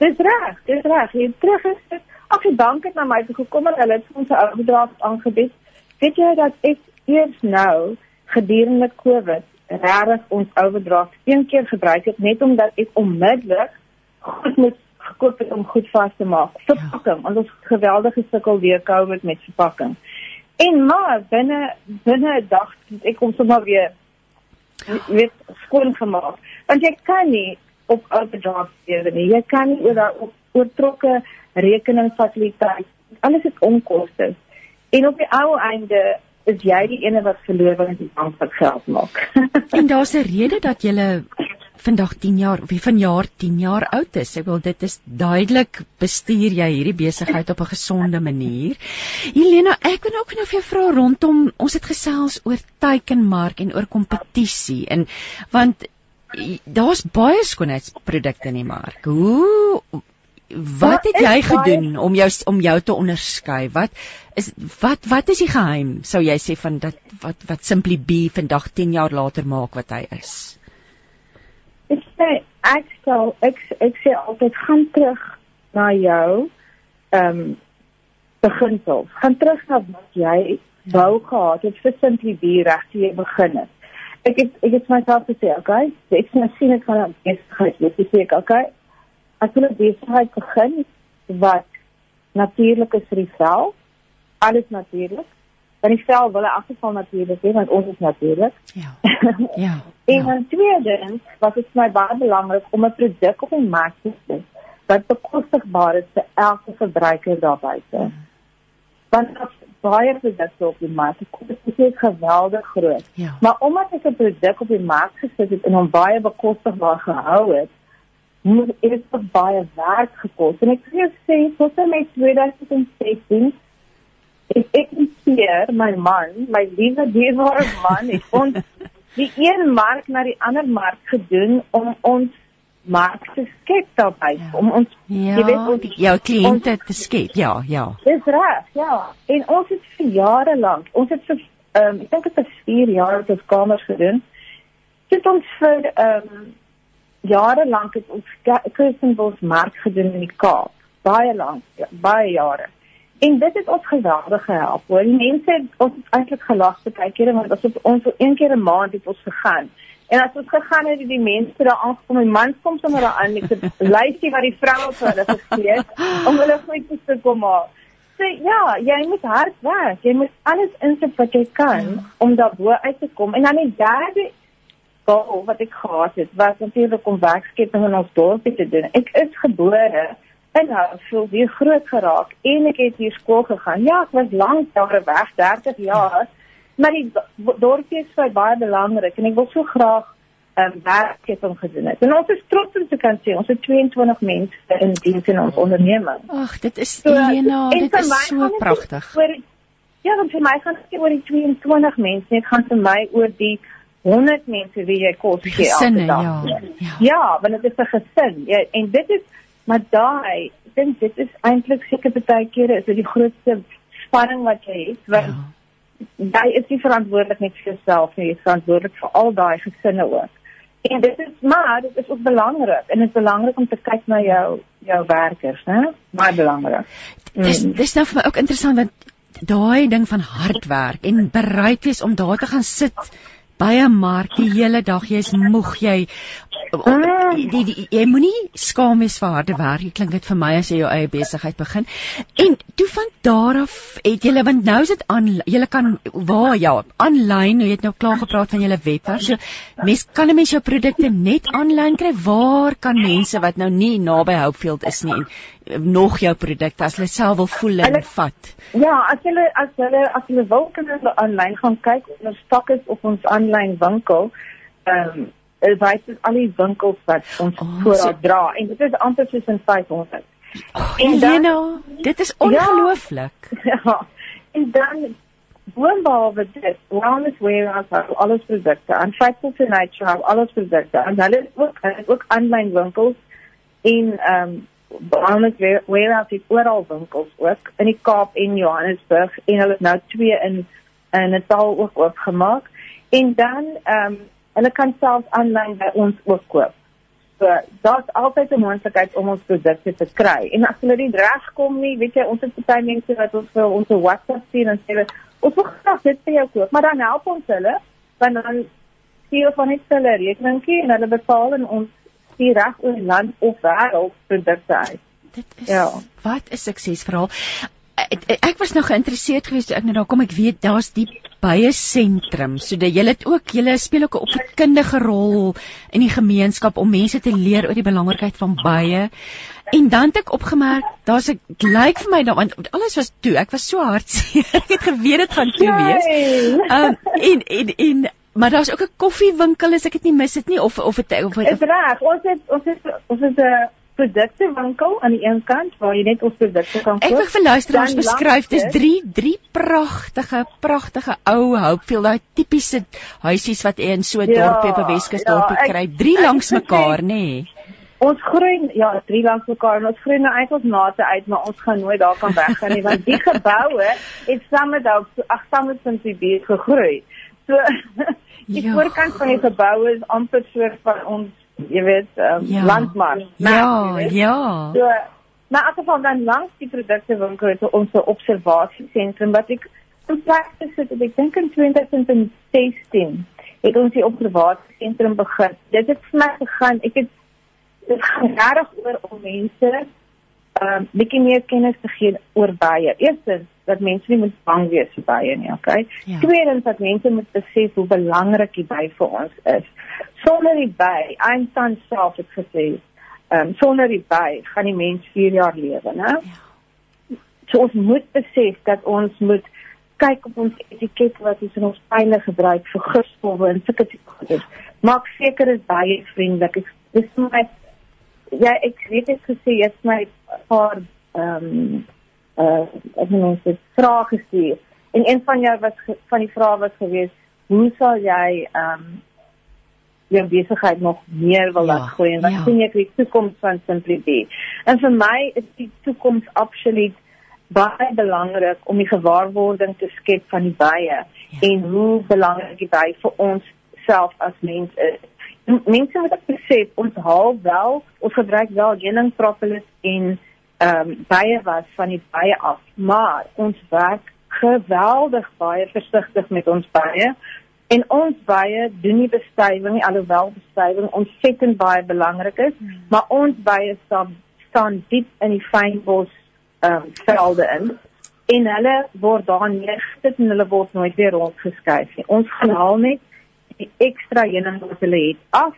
Dis reg, dis reg. Jy terug is ag die bank het na my toe gekom en hulle het ons 'n oordrag aangebied. Weet jy dat ek eers nou gedurende Covid regtig ons oordrag een keer gebruik het net omdat ek onmiddellik goed moet gekoop het om goed vas te maak. Verpakking, ja. want ons geweldige sukkel weer Covid met verpakking. En maar binne binne 'n dag ek hom sommer weer weet skoon gemaak. Want jy kan nie op overdraft lewe nie. Jy kan nie oor daai oortrokke rekeningfasiliteit. Alles het onkoste. En op die ou einde is jy die ene wat verloor wanneer jy bank wat geld maak. <laughs> en daar's 'n rede dat jy vandag 10 jaar of vanjaar 10 jaar oud is. Ek wil dit is duidelik bestuur jy hierdie besigheid op 'n gesonde manier. Helena, ek wil ook nou vir jou vra rondom ons het gesels oor teikenmark en oor kompetisie en want daar's baie skoonheidsprodukte in die mark. Hoe wat het jy gedoen om jou om jou te onderskei? Wat is wat wat is die geheim sou jy sê van dat wat wat Simply Be vandag 10 jaar later maak wat hy is? Ek sê ek sal ek ek sê altyd gaan terug na jou ehm um, beginsel. Gaan terug na wat jy wou gehad het vir simply be reg toe jy begin het. Ek het ek het myself gesê, okay, ek sien sien ek gaan besigheid, jy sê ek okay. Ek wil 'n besigheid begin wat natuurlik is vir die vel. Alles natuurlik want die vel wil in elk geval natuurlik hê want ons is natuurlik. <laughs> Ja. Ja. en dan tweedens was dit vir my baie belangrik om 'n produk op die mark te sit wat bekostigbaar is vir elke verbruiker daar buite. Ja. Want baie produkte op die mark, dit is geweldig groot. Ja. Maar omdat ek 'n produk op die mark gesit het en hom baie bekostigbaar gehou het, moet dit baie werk gekos. En ek sê tot en met 2016 ek ek keer my man, my liewe dierbare man, het ons <laughs> die een mark na die ander mark gedoen om ons mark te skep daarby ja. om ons ja, jy weet ons jou kliënte te skep. Ja, ja. Dis reg, ja. En ons het vir jare lank, ons het vir ehm um, ek dink dit is 4 jaar op kamers gedoen. Dit ons vir ehm um, jare lank het ons Kirstenbos mark gedoen in die Kaap. Baie lank, ja, baie jare. En dit het ons geweldig gehelp. Hoor, die mense het ons eintlik gelag te kyk want ons het ons so een keer 'n maand het ons gegaan. En as ons gegaan het, het die mense daar aangekom, die mans kom sommer daar aan met 'n <laughs> lysie wat die vroue vir hulle gegee het om hulle goed te kom maak. So ja, jy moet hard werk. Jy moet alles insit wat jy kan ja. om daar bo uit te kom. En dan die derde goal wat ek gehad het, was natuurlik om werkskepping in ons dorp te doen. Ek is gebore nou voel weer groot geraak en ek het hier skool gegaan. Ja, ek was lank daar weg, 30 jaar. Maar die dorpie is vir baie belangrik en ek wil so graag ehm um, werkskeping gedoen het. En ons is trots om te kan sê ons het 22 mense in diens in ons onderneming. Ag, dit is so, Elena, dit is so pragtig. Ja, dan vir my gaan dit oor die 22 mense, dit gaan vir my oor die 100 mense wie jy kos gee elke dag. Ja, ja. ja, want dit is 'n gesin. Ja, en dit is Maar daai, ek dink dit is eintlik seker baie kere is dit die grootste spanning wat jy het, want ja. Jy is nie verantwoordelik net vir jouself nie, jy is verantwoordelik vir al daai gesinne ook. En dit is maar dit is ook belangrik en dit is belangrik om te kyk na jou jou werkers, né? Baie belangrik. Dis mm. dis nou vir my ook interessant want daai ding van hard werk en bereid wees om daar te gaan sit by 'n mark die hele dag, jy's moeg, jy Ah. die, die, jy moenie skaam wees vir harde werk. Dit klink dit vir my as jy jou eie besigheid begin. En toe van daar af het julle want nou is dit aan julle kan waar ja, aanlyn, jy het nou klaar gepraat van julle webwerf. So mens kan 'n mens jou produkte net aanlyn kry. Waar kan mense wat nou nie naby Hopefield is nie en nog jou produkte as hulle self wil voel en vat? Ja, as hulle as hulle as hulle wil kan hulle aanlyn gaan kyk onder stok is op ons aanlyn winkel. Ehm um, wys dit al die winkels wat ons oh, voorraad so... dra en dit is amper soos in 500. Oh, en dan, you know, dit is ongelooflik. Ja, <laughs> ja. En dan boonbehalwe dit, Wellness Warehouse het alles produkte en Faithful to Nature het alles produkte en hulle het ook hulle het ook aanlyn winkels en ehm um, Wellness Warehouse het oral winkels ook in die Kaap en Johannesburg en hulle het nou twee in in Natal ook oopgemaak. En dan ehm um, hulle kan self aanlyn by ons ook koop. So daar's altyd 'n moontlikheid om ons produkte te kry. En as hulle nie regkom nie, weet jy, ons het baie mense wat ons vir ons WhatsApp stuur en sê ons wil graag dit vir jou koop, maar dan help ons hulle want dan stuur van net hulle rekeningkie en hulle betaal en ons stuur reg oor land of wêreld produkte uit. Dit is ja. wat 'n suksesverhaal ek was nou geïnteresseerd geweest ek nou daar kom ek weet daar's die baie sentrum. So dat julle dit ook julle speel ook 'n opvoedkundige rol in die gemeenskap om mense te leer oor die belangrikheid van baie. En dan het ek opgemerk, daar's 'n lyk vir my daarin alles was toe. Ek was so hartseer. <laughs> ek het geweet dit gaan toe wees. Um, en en en maar daar's ook 'n koffiewinkel as ek dit nie mis het nie of of dit of dit reg. Ons het ons het ons het 'n produktewinkel aan die een kant waar jy net ons produkte kan koop. Ek wil vir luisteraars beskryf, dis drie drie pragtige pragtige ou Hopefield, daai tipiese huisies wat jy in so 'n ja, dorpie op 'n Weskus ja, kry, drie langs mekaar, nê. Nee. Ons groei ja, drie langs mekaar en ons groei nou eintlik nate uit, maar ons gaan nooit daar kan weggaan nie want die <laughs> geboue het samme dalk so ag samme sin die bees gegroei. So <laughs> die ja. voorkant van die gebou is amper soort van ons jy weet um, ja. landmark. Ja, ja. So maar as ons dan langs die produkte winkel het ons 'n observasiesentrum wat ek in prakties het, ek dink in 2016 het ons die observasiesentrum begin. Dit het vir my gegaan, ek het dit gaan oor om mense um bietjie meer kennis te gee oor baie. Eerstens dat mense nie moet bang wees vir baie nie, okay? Ja. Tweedens dat mense moet besef hoe belangrik die by vir ons is. Sonder die by, Einstein self het gesê, um sonder die by gaan die mens 4 jaar lewe, né? Ja. So ons moet besef dat ons moet kyk op ons etiket wat ons in ons pyle gebruik vir gifstowwe en sulke tipe goeders. Maak seker is baie vriendelik. Dis my ja, ek weet dit gesê is my paar ehm um, uh ek het net vrae gestuur. En een van jou was van die vrae was geweest, hoe sal jy ehm um, jou besigheid nog meer wil ja, laat groei en wat ja. sien jy vir die toekoms van Simply Be? En vir my is die toekoms absoluut baie belangrik om die gewaarwording te skep van die baie ja. en hoe belangrik dit by vir ons self as mens is. Mense moet besef ons haal wel, ons gebruik wel heuning propolis en ehm um, baie was van die baie af, maar ons werk geweldig baie versigtig met ons baie en ons baie doen nie bestuiving nie alhoewel bestuiving ontsettend baie belangrik is, hmm. maar ons baie staan staan diep in die fynbos ehm um, velde in en hulle word daar neergesit en hulle word nooit weer rondgeskuif nie. Ons gaan haal net die ekstra heuning wat hulle het af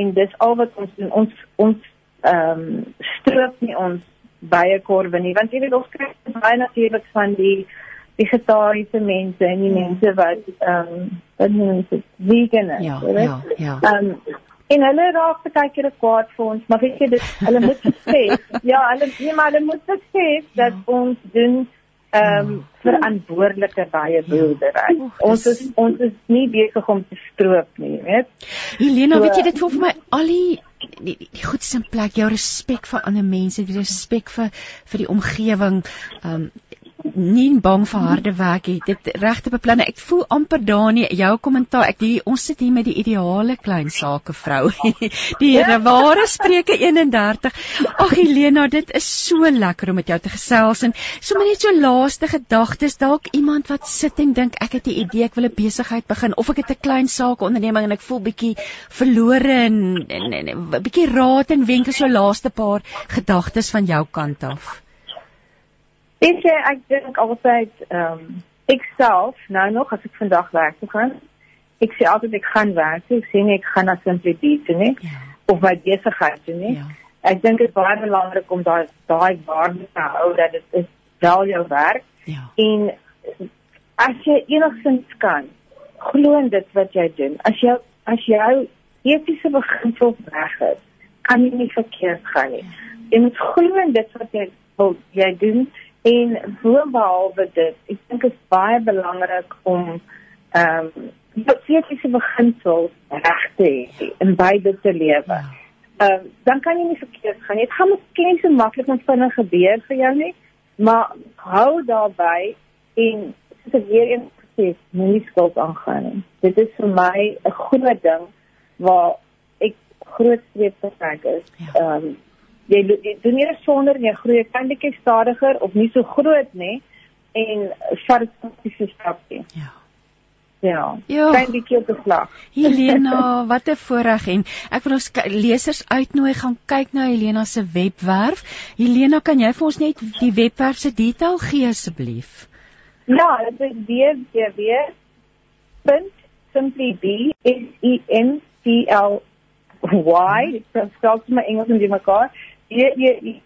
en dis al wat ons doen. Ons ons ehm um, stroop nie ons baie korwe nie want jy weet ons kry baie natuurlik van die vegetariese mense en die ja. mense wat ehm um, wat noem dit vegan is ja ja ja ehm um, en hulle raak baie keer kwaad vir ons maar weet jy dit hulle moet sê <laughs> ja hulle nee maar hulle moet sê dat ja. ons doen ehm um, verantwoordelike baie boerdery. Ja. Ons is ons is nie besig om te stroop nie, weet. Helena, so, weet jy dit voel vir my al die die, die, die goedste plek, jou respek vir ander mense, die respek vir vir die omgewing, ehm um, nie bang vir harde werk het dit regte beplanne ek voel amper Dani jou kommentaar ek die ons sit hier met die ideale klein sake vrou <laughs> die ware spreuke 31 ag Helena dit is so lekker om met jou te gesels en sommer net so laaste gedagtes. Dalk iemand wat sit en dink ek het 'n idee ek wil 'n besigheid begin of ek het 'n klein sake onderneming en ek voel bietjie verlore en 'n bietjie raad en wenke so laaste paar gedagtes van jou kant af Weet jy, ek dink altyd ehm um, ek self nou nog as ek vandag werk toe gaan. Ek sê altyd ek gaan werk, ek sê nie ek gaan na Simply Be toe nie ja. of my besigheid toe nie. Ja. Ek dink dit is baie belangrik om daai daai waarde te hou dat dit is wel jou werk. Ja. En as jy enigsins kan, glo in dit wat jy doen. As jy as jou etiese beginsels reg is, kan jy nie verkeerd gaan nie. Ja. Jy moet glo in dit wat jy wil jy doen En boonbehalwe dit, ek dink dit is baie belangrik om ehm um, die etiese beginsels reg te hê en beide te lewe. Ja. Ehm um, dan kan jy nie verkeerd gaan nie. Dit gaan miskien so maklik en vinnig gebeur vir jou nie, maar hou daarby en dit is weer eens gesê, moenie skuld aangaan nie. Dit is vir my 'n groot ding waar ek groot streep te trek is. Ja. Ehm ja. um, jy, jy doen nie sonder jy groei 'n klein bietjie stadiger of nie so groot nie en vat dit vir stapie. Ja. Ja. Ja. Klein bietjie op 'n slag. <laughs> Helena, wat 'n voorreg en ek wil ons lesers uitnooi gaan kyk na Helena se webwerf. Helena, kan jy vir ons net die webwerf se detail gee asseblief? Ja, dit is www.simplyb s e y. Dit spel my Engels en die mekaar. D e e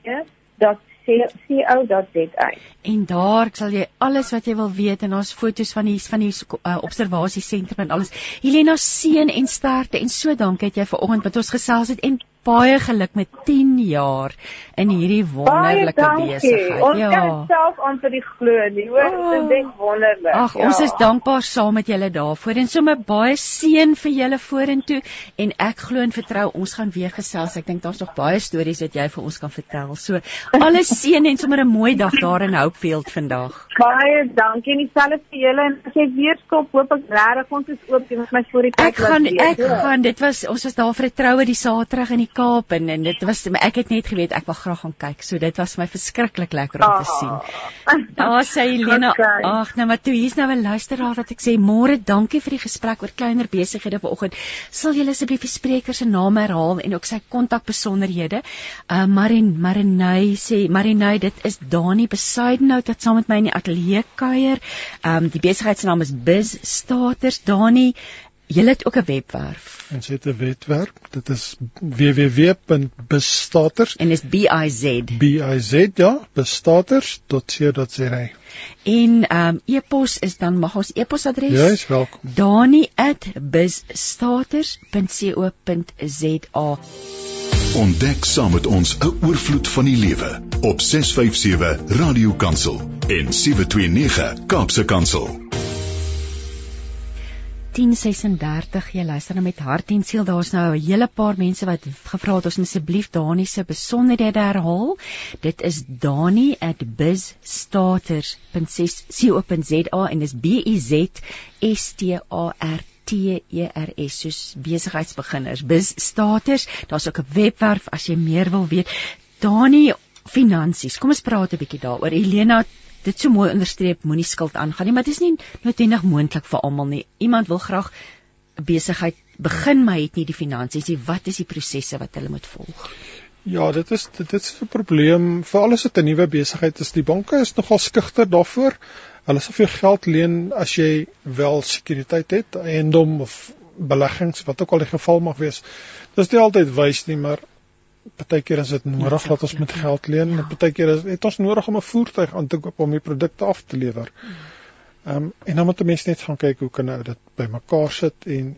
a. En daar sal jy alles wat jy wil weet en daar's foto's van die van die uh, observasiesentrum en alles. Helena seën en sterkte en so dankie dat jy vanoggend met ons gesels het en baie geluk met 10 jaar in hierdie wonderlike besigheid. Ons kan self aan vir die glo, nie hoor? Oh. Dit is net wonderlik. Ag, ja. ons is dankbaar saam met julle daarvoor en sommer baie seën vir julle vorentoe en ek glo en vertrou ons gaan weer gesels. Ek dink daar's nog baie stories wat jy vir ons kan vertel. So alles <laughs> seën en sommer 'n mooi dag daar in Hopefield vandag. Baie dankie en dieselfde vir julle en as jy weer skop, hoop ek regtig ons is oop, jy moet my voor die tyd Ek gaan laat weet, ek hoor. gaan dit was ons was daar vir 'n troue die Saterdag in die Kaap en, en dit was ek het net geweet ek wil graag gaan kyk. So dit was my verskriklik lekker om te sien. <laughs> Daar sê Helena, Okay. ag nou maar toe hier's nou 'n luisteraar wat ek sê môre dankie vir die gesprek oor kleiner besighede vanoggend. Sal julle asseblief die spreker se naam herhaal en ook sy kontakbesonderhede? Uh Marin Marinay sê Marinay dit is Dani Besidenhout wat saam met my in die ateljee kuier. Um die besigheidnaam is Biz Staters. Dani, jy het ook 'n webwerf En sy het 'n webwerf. Dit is www.bestaters en dis B I Z. B I Z ja, bestaters.co.za. En um e-pos is dan mag ons e-posadres Jy is welkom. dani@bizstaters.co.za. Ontdek saam met ons 'n oorvloed van die lewe op 657 Radio Kansel en 729 Kaapse Kansel. 1036 jy luister nou met hart en siel. Daar's nou 'n hele paar mense wat gevra het ons asseblief Dani se besonderhede herhaal. Dit is dani@bizstaters.co.za en dis B I Z S T A R T E R S soos besigheidsbeginners. Bizstaters daar's ook 'n webwerf as jy meer wil weet. Dani finansies kom ons praat 'n bietjie daaroor. Helena dit so mooi onderstreep moenie skuld aangaan nie maar dit is nie noodwendig moontlik vir almal nie iemand wil graag 'n besigheid begin maar het nie die finansies nie wat is die prosesse wat hulle moet volg Ja, dit is dit, dit is 'n probleem veral as dit 'n nuwe besigheid is. Die banke is nogal skugter daarvoor. Hulle sal vir jou geld leen as jy wel sekuriteit het, eiendom of beleggings, wat ook al die geval mag wees. Dis nie altyd wys nie, maar partykeer is dit nodig dat ons met geld leen. Ja. Partykeer is het ons nodig om 'n voertuig aan te koop om die produkte af te lewer. Ehm um, en dan moet 'n mens net gaan kyk hoe kan ou dit bymekaar sit en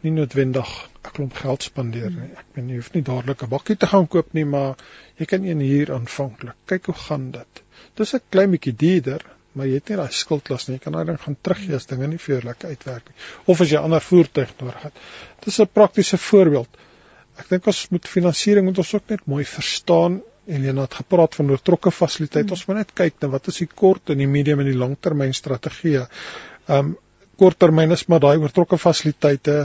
nie noodwendig 'n klomp geld spandeer nie. Ek meen jy hoef nie dadelik 'n bakkie te gaan koop nie, maar jy kan een huur aanvanklik. Kyk hoe gaan dit. Dis 'n klein bietjie duurder, maar jy het nie daai skuldlas nie. Jy kan daai ding gaan teruggee as dinge nie vir jou lekker uitwerk nie. Of as jy 'n ander voertuig nodig het. Dis 'n praktiese voorbeeld. Ek dink ons moet finansiering moet ons ook net mooi verstaan. Helena het gepraat van oortrokke fasiliteite. Ons moet net kyk na wat is die kort en die medium en die langtermyn strategieë. Um, korttermyn is maar daai oortrokke fasiliteite.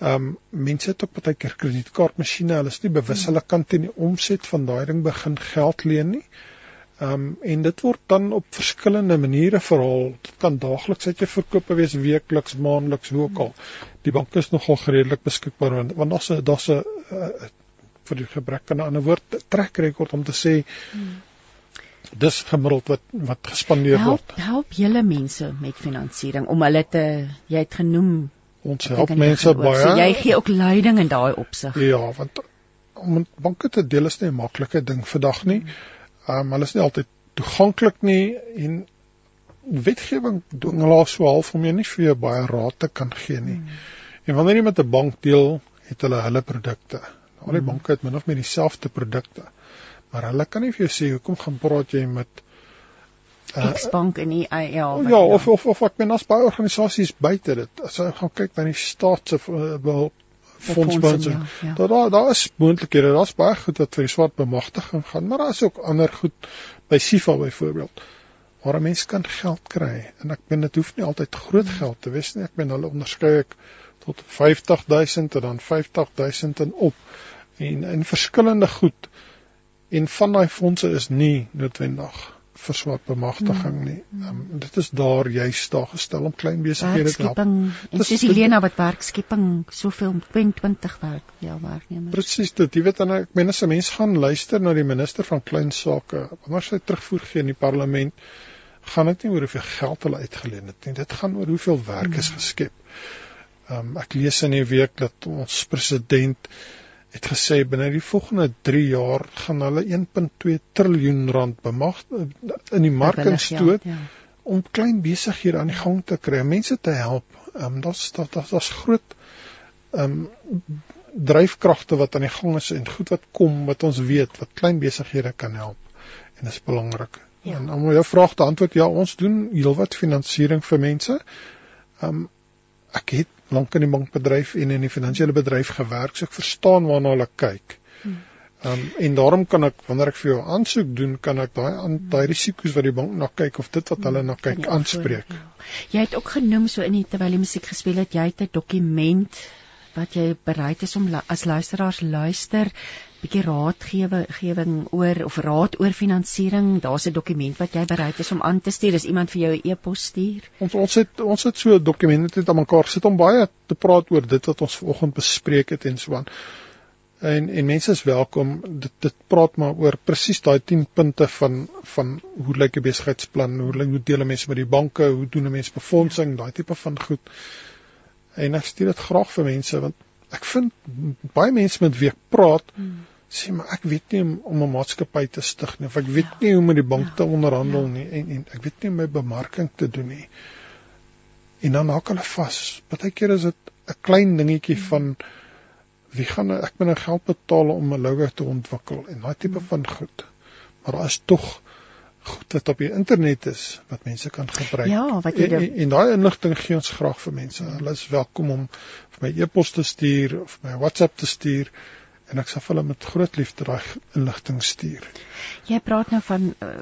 Um, mense het ook baie keer kredietkaartmasjiene. Hulle is nie bewus hulle kan teen die omset van daai ding begin geld leen nie. Ehm um, en dit word dan op verskillende maniere verhaal. Dit kan daagliks uit jou verkope wees, weekliks, maandeliks, hoe ook al. Die bank is nogal redelik beskikbaar want, want daar's 'n daar's 'n uh, vir die gebrek aan 'n ander woord trek rekord om te sê hmm. dis gemiddeld wat wat gespandeer help word. help julle mense met finansiering om hulle te jy het genoem Ons help mense baie. so jy gee ook leiding in daai opsig Ja, want om banke te deel is nie 'n maklike ding vandag nie. Ehm um, hulle is nie altyd toeganklik nie en wetgewing dwing hulle so half om jy nie vir jou baie raad te kan gee nie. Hmm. En wanneer jy met 'n bank deel, het hulle hulle produkte. Al die hmm. banke het min of meer dieselfde produkte. Maar hulle kan nie vir jou sê hoekom gaan praat jy met uh, X-bank en die ja, ja, of of of ek meen as baie organisasies buite dit. As jy gaan kyk na die staat se uh, fondsbondse. Ja, ja. Daar daar daar is moontlikhede. Daar's baie goed wat vir die swart bemagtiging gaan, maar daar is ook ander goed by SIFA byvoorbeeld waar 'n mens kan geld kry en ek meen dit hoef nie altyd groot geld te wees nie. Ek meen hulle onderskei ek tot 50000 en dan 50000 en op en in verskillende goed. En van daai fondse is nie noodwendig vir swart bemagtiging nie. Um, dit is daar juist daar gestel om klein besighede te help. Dis Helena wat werkskepping soveel 20 werk ja werknemers. Presies dit. Jy weet dan ek meen as 'n mens gaan luister na die minister van klein sake, wanneer sy terugvoer gee in die parlement, gaan dit nie oor hoeveel geld hulle uitgeleen het nie. Dit gaan oor hoeveel werk is geskep. Um, ek lees in die week dat ons president het gesê binne die volgende 3 jaar gaan hulle 1.2 triljoen rand bemag in die mark instoot ja. om klein besighede aan die gang te kry, mense te help. Ehm um, daar's daar's daar's groot ehm um, dryfkragte wat aan die gang is en goed wat kom wat ons weet wat klein besighede kan help en dit is belangrik. Ja. En om jou vraag te antwoord, ja, ons doen heelwat finansiering vir mense. Ehm um, ek het lank in die bankbedryf en in die finansiële bedryf gewerk, so ek verstaan waarna hulle kyk. Hmm. Um, en daarom kan ek wanneer ek vir jou aansoek doen, kan ek daai aan daai risiko's wat die bank na kyk of dit wat hulle na kyk aanspreek. Ja. Jy het ook genoem so in die terwyl die musiek gespeel het, jy het 'n dokument wat jy bereid is om as luisteraars luister bietjie raadgewing oor of raad oor finansiering. Daar's 'n dokument wat jy bereid is om aan te stuur. Is iemand vir jou 'n e-pos stuur? Ons ons het ons het so 'n dokument net aan mekaar sit om baie te praat oor dit wat ons vanoggend bespreek het en so aan. En en mense is welkom dit dit praat maar oor presies daai 10 punte van van hoe lyk 'n besigheidsplan, hoe lyk hoe deel mense met die banke, hoe doen 'n mens befondsing, daai tipe van goed. En ek stuur dit graag vir mense want ek vind baie mense met wie ek praat hmm sê maar ek weet nie om 'n maatskappy te stig nie of ek weet ja. nie hoe om met die bank ja. te onderhandel ja. nie en en ek weet nie hoe my bemarking te doen nie. En dan maak hulle vas. Partykeer is dit 'n klein dingetjie hmm. van wie gaan ek moet nou geld betaal om 'n logo te ontwikkel en daai tipe hmm. van goed. Maar daar is tog goed wat op die internet is wat mense kan gebruik. Ja, wat jy en, en, en daai inligting gee ons graag vir mense. Hulle is welkom om vir my e-pos te stuur of my WhatsApp te stuur en ek sal hulle met groot liefde daai inligting stuur. Jy praat nou van uh,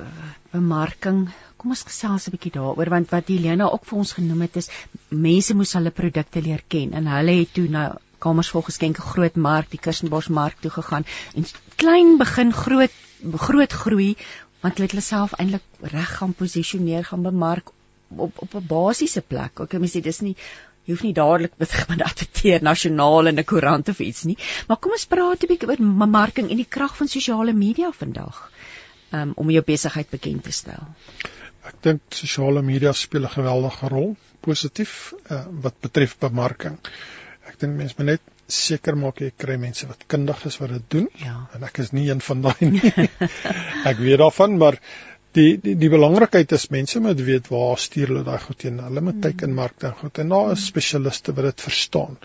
bemarking. Kom ons gesels 'n bietjie daaroor want wat Helena ook vir ons genoem het is mense moes hulle produkte leer ken en hulle het toe na kamers vol geskenke groot mark, die Kirstenbosch mark toe gegaan en klein begin groot groot groei want hulle het hulle self eintlik reg gaan posisioneer, gaan bemark op op 'n basiese plek. Ek meen dis nie Jy hoef nie dadelik met <laughs> gaan adverteer nasionaal in 'n koerant of iets nie. Maar kom ons praat 'n bietjie oor bemarking en die krag van sosiale media vandag. Um, om jou besigheid bekend te stel. Ek dink sosiale media speel 'n geweldige rol positief uh, wat betref bemarking. Ek dink mense moet net seker maak jy kry mense wat kundig is wat dit doen. Ja. En ek is nie een van daai nie. <laughs> ek weet daarvan, maar die die die belangrikheid is mense moet weet waar stuur hulle daai goed heen. Hulle moet kyk in markte en goed en daar is spesialiste wat dit verstaan.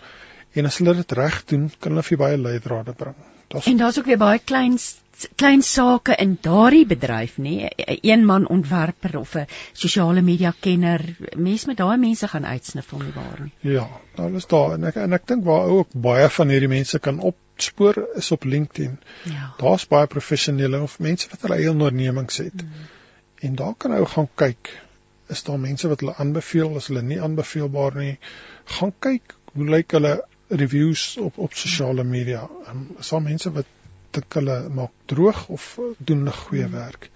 En as hulle dit reg doen, kan hulle vir baie leidrade bring. Daar's En daar's ook weer baie klein klein sake in daardie bedryf nê, 'n een man ontwerper of 'n sosiale media kenner. Mense met daai mense gaan uitsnif om die waar nie. Ja, daar is daar en ek en ek dink waar ook baie van hierdie mense kan opspoor is op LinkedIn. Ja. Daar's baie professionele of mense wat hulle eie ondernemings het. Hmm En daar kan ou gaan kyk. Is daar mense wat hulle aanbeveel, is hulle nie aanbeveelbaar nie? Gaan kyk hoe lyk hulle reviews op op sosiale media. Um, is daar mense wat dink hulle maak droog of doen 'n goeie hmm. werk?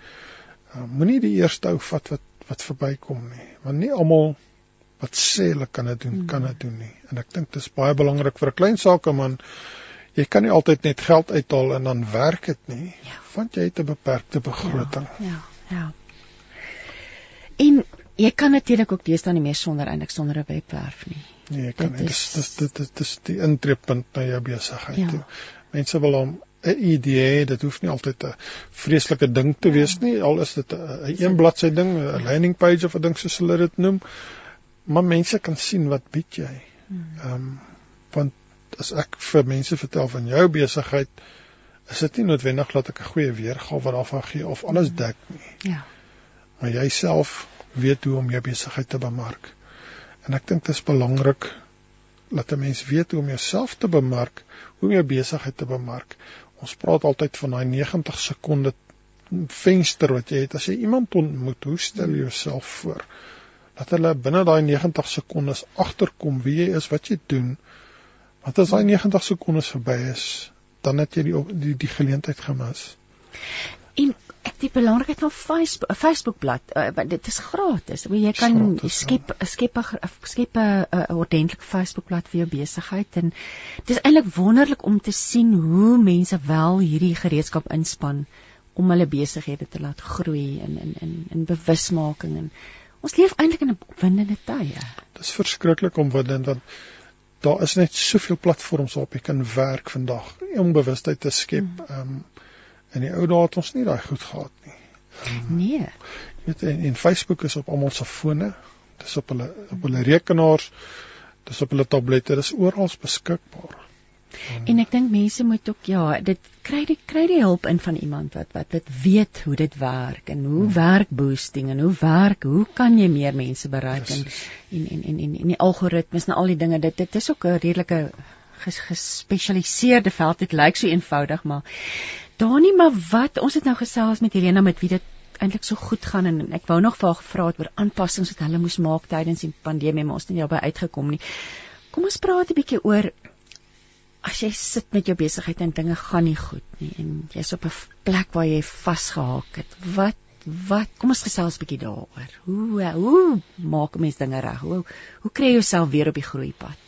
Um, Moenie die eerste ou vat wat wat verbykom nie, want nie almal wat sê hulle kan dit doen, kan dit doen nie. En ek dink dit is baie belangrik vir 'n klein sakeman. Jy kan nie altyd net geld uithaal en dan werk dit nie, ja. want jy het 'n beperkte begroting. Ja, ja. ja. En jy kan natuurlik ook deesdae nie meer sonder eintlik sonder 'n webwerf nie. Nee, ek kan dit is dis dit dit dis die intreepunt na jou besigheid. Ja. Mense wil hom 'n idee, dit hoef nie altyd 'n vreeslike ding te wees nie, al is dit 'n een bladsy ding, 'n landing page of 'n ding soos hulle dit noem. Maar mense kan sien wat bied jy. Hmm. Ehm um, want as ek vir mense vertel van jou besigheid, is dit nie noodwendig dat ek 'n goeie weergawe daarvan gee of alles hmm. dek nie. Ja maar jy self weet hoe om jou besigheid te bemark. En ek dink dit is belangrik dat 'n mens weet hoe om jouself te bemark, hoe om jou besigheid te bemark. Ons praat altyd van daai 90 sekonde venster wat jy het as jy iemand ontmoet, hoe stel jy jouself voor? Dat hulle binne daai 90 sekondes agterkom wie jy is, wat jy doen. Want as daai 90 sekondes verby is, dan het jy die die, die geleentheid gemis. En die belangrikheid van Facebook 'n Facebookblad. Uh, dit is gratis. Jy kan gratis, skep ja. skep 'n skep 'n ordentlike Facebookblad vir jou besigheid en dit is eintlik wonderlik om te sien hoe mense wel hierdie gereedskap inspann om hulle besighede te laat groei in in in in bewusmaking en ons leef eintlik in 'n opwindende tye. Dit is verskriklik omwindend want daar is net soveel platforms waarop jy kan werk vandag om bewustheid te skep. Hmm. Ehm mm. um, in die ou dae het ons nie daai goed gehad nie. Um, nee. Jy weet en, en Facebook is op almal se fone. Dis op hulle op hulle rekenaars. Dis op hulle tablette. Dis oral beskikbaar. En ek dink mense moet ook ja, dit kry die kry die hulp in van iemand wat wat dit weet hoe dit werk en hoe hmm. werk boosting en hoe werk, hoe kan jy meer mense bereik en, en en en en en die algoritmes en al die dinge dit dit is ook 'n redelike ges, gespesialiseerde veld. Dit lyk so eenvoudig, maar Dani, maar wat ons het nou gesels met Helena met wie dit eintlik so goed gaan en ek wou nog vir haar gevra het oor aanpassings wat hulle moes maak tydens die pandemie, maar ons het nie daarby uitgekom nie. Kom ons praat 'n bietjie oor as jy sit met jou besigheid en dinge gaan nie goed nie en jy's op 'n plek waar jy vasgehaak het. Wat wat kom ons gesels 'n bietjie daaroor. Hoe hoe maak 'n mens dinge reg? Hoe hoe kry jy jouself weer op die groeipad?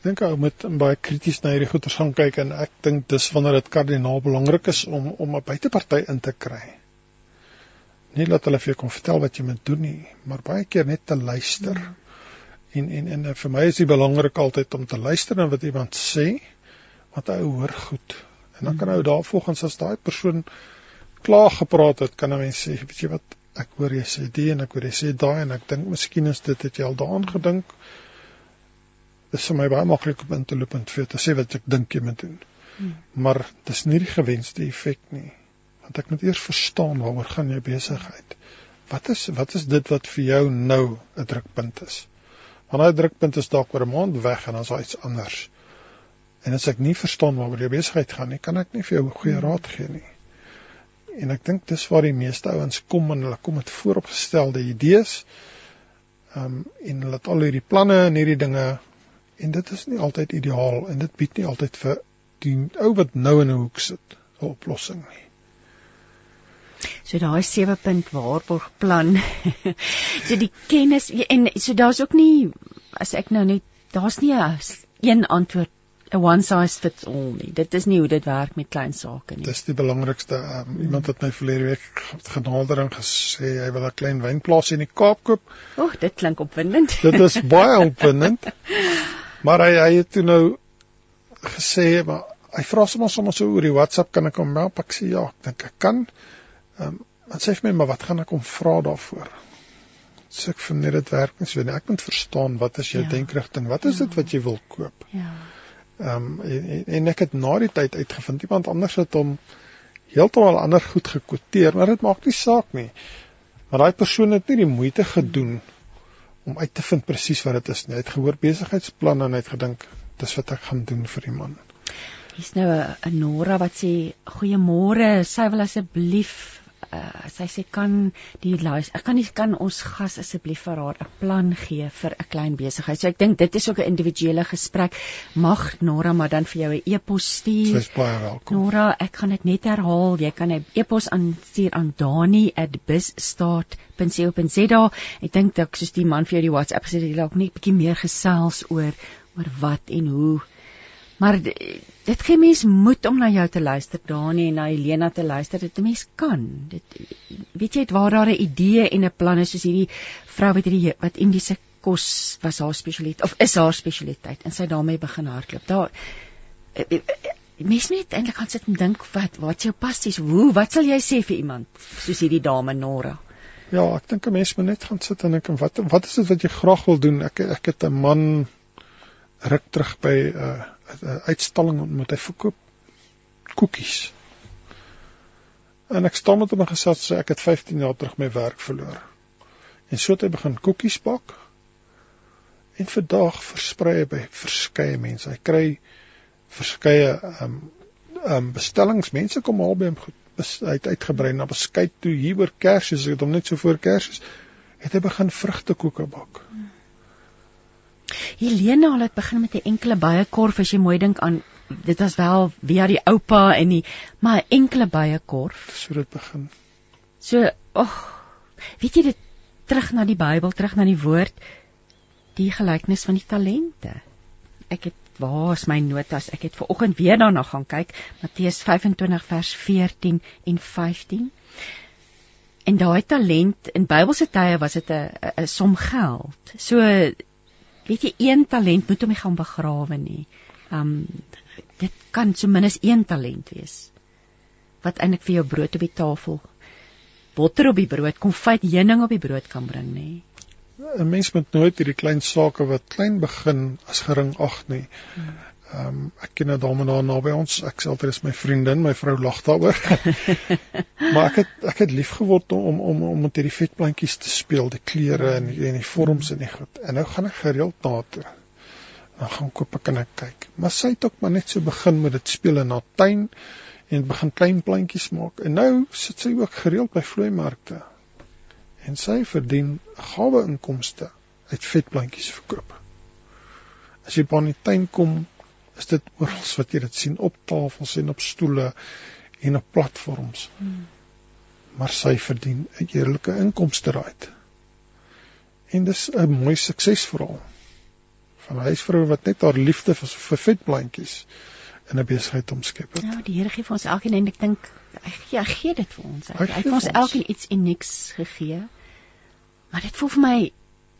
Ek dink ou moet baie krities na hierdie goeters gaan kyk en ek dink dis wanneer dit kardinaal belangrik is om om 'n buiteparty in te kry. Nie laat hulle vir jou kom vertel wat jy moet doen nie, maar baie keer net te luister. Hmm En en en vir my is dit belangrik altyd om te luister na wat iemand sê wat hy hoor goed. En dan kan hy daarvolgens as daai persoon klaar gepraat het, kan 'n mens sê, weet jy wat, ek hoor jy sê dit en ek hoor jy sê daai en ek dink miskien is dit het jy al daaraan gedink. Dit is vir my baie maklik om in te loop en vir te sê wat ek dink jy moet doen. Hmm. Maar dis nie die gewenste effek nie. Want ek moet eers verstaan waaroor gaan jou besigheid. Wat is wat is dit wat vir jou nou 'n drukpunt is? Want daai drukpunt is dalk oor 'n maand weg en dan is daar iets anders. En as ek nie verstaan waaroor jy besigheid gaan nie, kan ek nie vir jou goeie raad gee nie. En ek dink dis waar die meeste ouens kom en hulle kom met vooropgestelde idees. Ehm um, en hulle het al hierdie planne en hierdie dinge en dit is nie altyd ideaal en dit bied nie altyd vir die ou wat nou in 'n hoek sit 'n oplossing nie. So daai 7 punt waarborgplan. <laughs> so die kennis en so daar's ook nie as ek nou net daar's nie 'n een antwoord 'n one size fits all nie. Dit is nie hoe dit werk met klein sake nie. Dis die belangrikste. Um, iemand het my verlede week genader en gesê hy wil 'n klein wynplaas in die Kaap koop. Oeg, dit klink opwindend. dit is baie opwindend. <laughs> maar hy hy het toe nou gesê maar hy vra soms soms so oor die WhatsApp kan ek hom help? Ek sê ja, ek dink ek kan. Ehm, um, wat sê vir my, maar wat gaan ek om vra daarvoor? Sê ek vir net dit werk nie so nie. Ek moet verstaan wat is jou ja. denkrigting? Wat is ja. dit wat jy wil koop? Ja. Ehm um, en, en ek het na die tyd uitgevind iemand anders het hom heeltemal ander goed gekwoteer, maar dit maak nie saak nie. Maar daai persoon het nie die moeite gedoen om uit te vind presies wat dit is nie. Hy het gehoor besigheidsplan en hy het gedink dis wat ek gaan doen vir die man. Hier's nou 'n Nora wat sê goeiemôre, sy wil asseblief uh, sy sê kan die ek kan nie kan ons gas asseblief vir haar 'n plan gee vir 'n klein besigheid. So ek dink dit is ook 'n individuele gesprek. Mag Nora maar dan vir jou 'n e-pos stuur. Sy's baie welkom. Nora, ek gaan dit net herhaal. Jy kan 'n e-pos aanstuur aan dani@bizstart.co.za. Ek dink dat soos die man vir jou die WhatsApp gesê het, jy dalk net 'n bietjie meer gesels oor oor wat en hoe Maar dit gee mens moed om na jou te luister, Dani en na Helena te luister. Dit 'n mens kan. Dit weet jy, waar daar 'n idee en 'n plan is soos hierdie vrou wat hierdie wat Indiese kos was haar spesialiteit of is haar spesialiteit en sy daarmee begin hardloop. Daar eh, eh, eh, mens net eintlik gaan sit en dink wat wat jou passies, hoe wat sal jy sê vir iemand soos hierdie dame Nora? Ja, ek dink 'n mens moet net gaan sit en dink wat wat is dit wat jy graag wil doen? Ek ek het 'n man ruk terug by 'n uh, 'n uitstalling ontmoet. Hy verkoop koekies. En ek staan met hom gesels sê ek het 15 jaar terug my werk verloor. En so het hy begin koekies bak. En vandag versprei hy by verskeie mense. Hy kry verskeie ehm um, ehm um, bestellings. Mense kom al by hom goed hy het uitgebrei na beskuit toe hier oor Kersfees. Ek het hom net so voor Kersfees het hy begin vrugtekoeke bak. Hmm. Helena het begin met 'n enkele baie korf as jy mooi dink aan dit was wel via die oupa en die maar 'n enkele baie korf so dit begin So, ag, oh, weet jy dit terug na die Bybel, terug na die woord, die gelykenis van die talente. Ek het waar is my notas? Ek het ver oggend weer daarna gaan kyk, Matteus 25 vers 14 en 15. En daai talent in Bybelse tye was dit 'n 'n som geld. So weet jy een talent moet hom nie gaan begrawe nie. Um dit kan so minstens een talent wees wat eintlik vir jou brood op die tafel botter op die brood, konfyt heuning op die brood kan bring nê. 'n Mens moet nooit hierdie klein sake wat klein begin as gering ag nie. Hmm. Ehm um, ek ken 'n dame daar naby ons. Ek sê altyd is my vriendin, my vrou lag daaroor. <laughs> maar ek het ek het lief geword om om om met hierdie vetplantjies te speel, die kleure en die, en die vorms en die goed. En nou gaan ek gereeld na toe. Dan gaan koop ek en ek kyk. Maar sy het ook maar net so begin met dit speel in haar tuin en begin klein plantjies maak. En nou sit sy ook gereeld by vloeimarkte. En sy verdien gawe inkomste uit vetplantjies verkoop. As jy by 'n tuin kom, is dit oral wat jy dit sien op tafels en op stoele en op platforms. Hmm. Maar sy verdien 'n eerlike inkomste daaruit. En dis 'n mooi suksesverhaal van 'n huisvrou wat net haar liefde vir vir vetplantjies in 'n besigheid omskep het. Ja, die Here gee vir ons elkeen en ek dink hy gee, gee dit vir ons. Hy, hy het ons elkeen iets unieks gegee. Maar dit voel vir my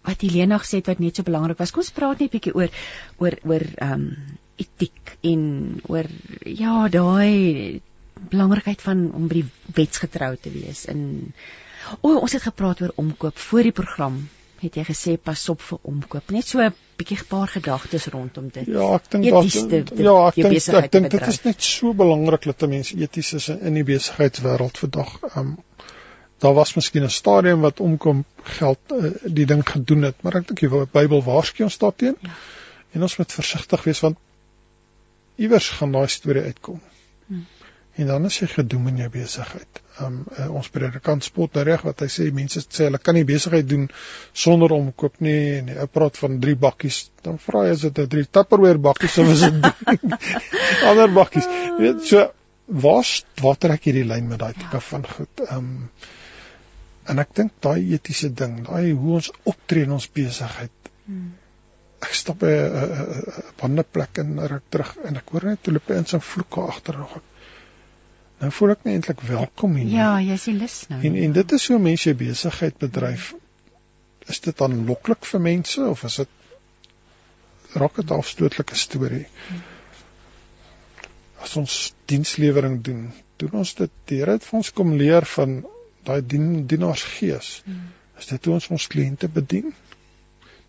wat Helena gesê het wat net so belangrik was. Kom ons praat net 'n bietjie oor oor oor ehm um, etiek en oor ja, daai belangrikheid van om by die wetsgetrou te wees. In o, ons het gepraat oor omkoop voor die program. Het jy gesê pas op vir omkoop? Net so 'n bietjie 'n paar gedagtes rondom dit. Ja, ek dink dat ja, ek dink ek dink dit is net so belangrik dat mense eties is in die besigheidswêreld vandag. Ehm um, daar was miskien 'n stadium wat omkom geld uh, die ding gedoen het, maar ek dink die Bybel waarsku ons daarteen. Ja. En ons moet versigtig wees want iewers gaan daai storie uitkom. Hmm. En dan is jy gedoem in jou besigheid. Um uh, ons predikant spot nou reg wat hy sê mense sê hulle kan nie besigheid doen sonder om koop nie en hy praat van drie bakkies. Dan vra hy as dit 'n drie Tupperware bakkies of is dit <laughs> ander bakkies? Jy weet so waar waar trek jy die lyn met daai tipe ja. van goed? Um en ek dink daai etiese ding, daai hoe ons optree in ons besigheid. Hmm ek stap by 'n wandelplek en ruk terug en ek hoor net hulle in sy vloeke agterrag. Nou voel ek nie eintlik welkom hier nie. Ja, jy is lus nou. En en dit is hoe mense besigheid bedryf. Is dit aanloklik vir mense of is dit raak dit afstootlike storie? As ons dienslewering doen, doen ons dit deur dit vir ons kom leer van daai dien, dienaarsgees. Hmm. Is dit hoe ons ons kliënte bedien?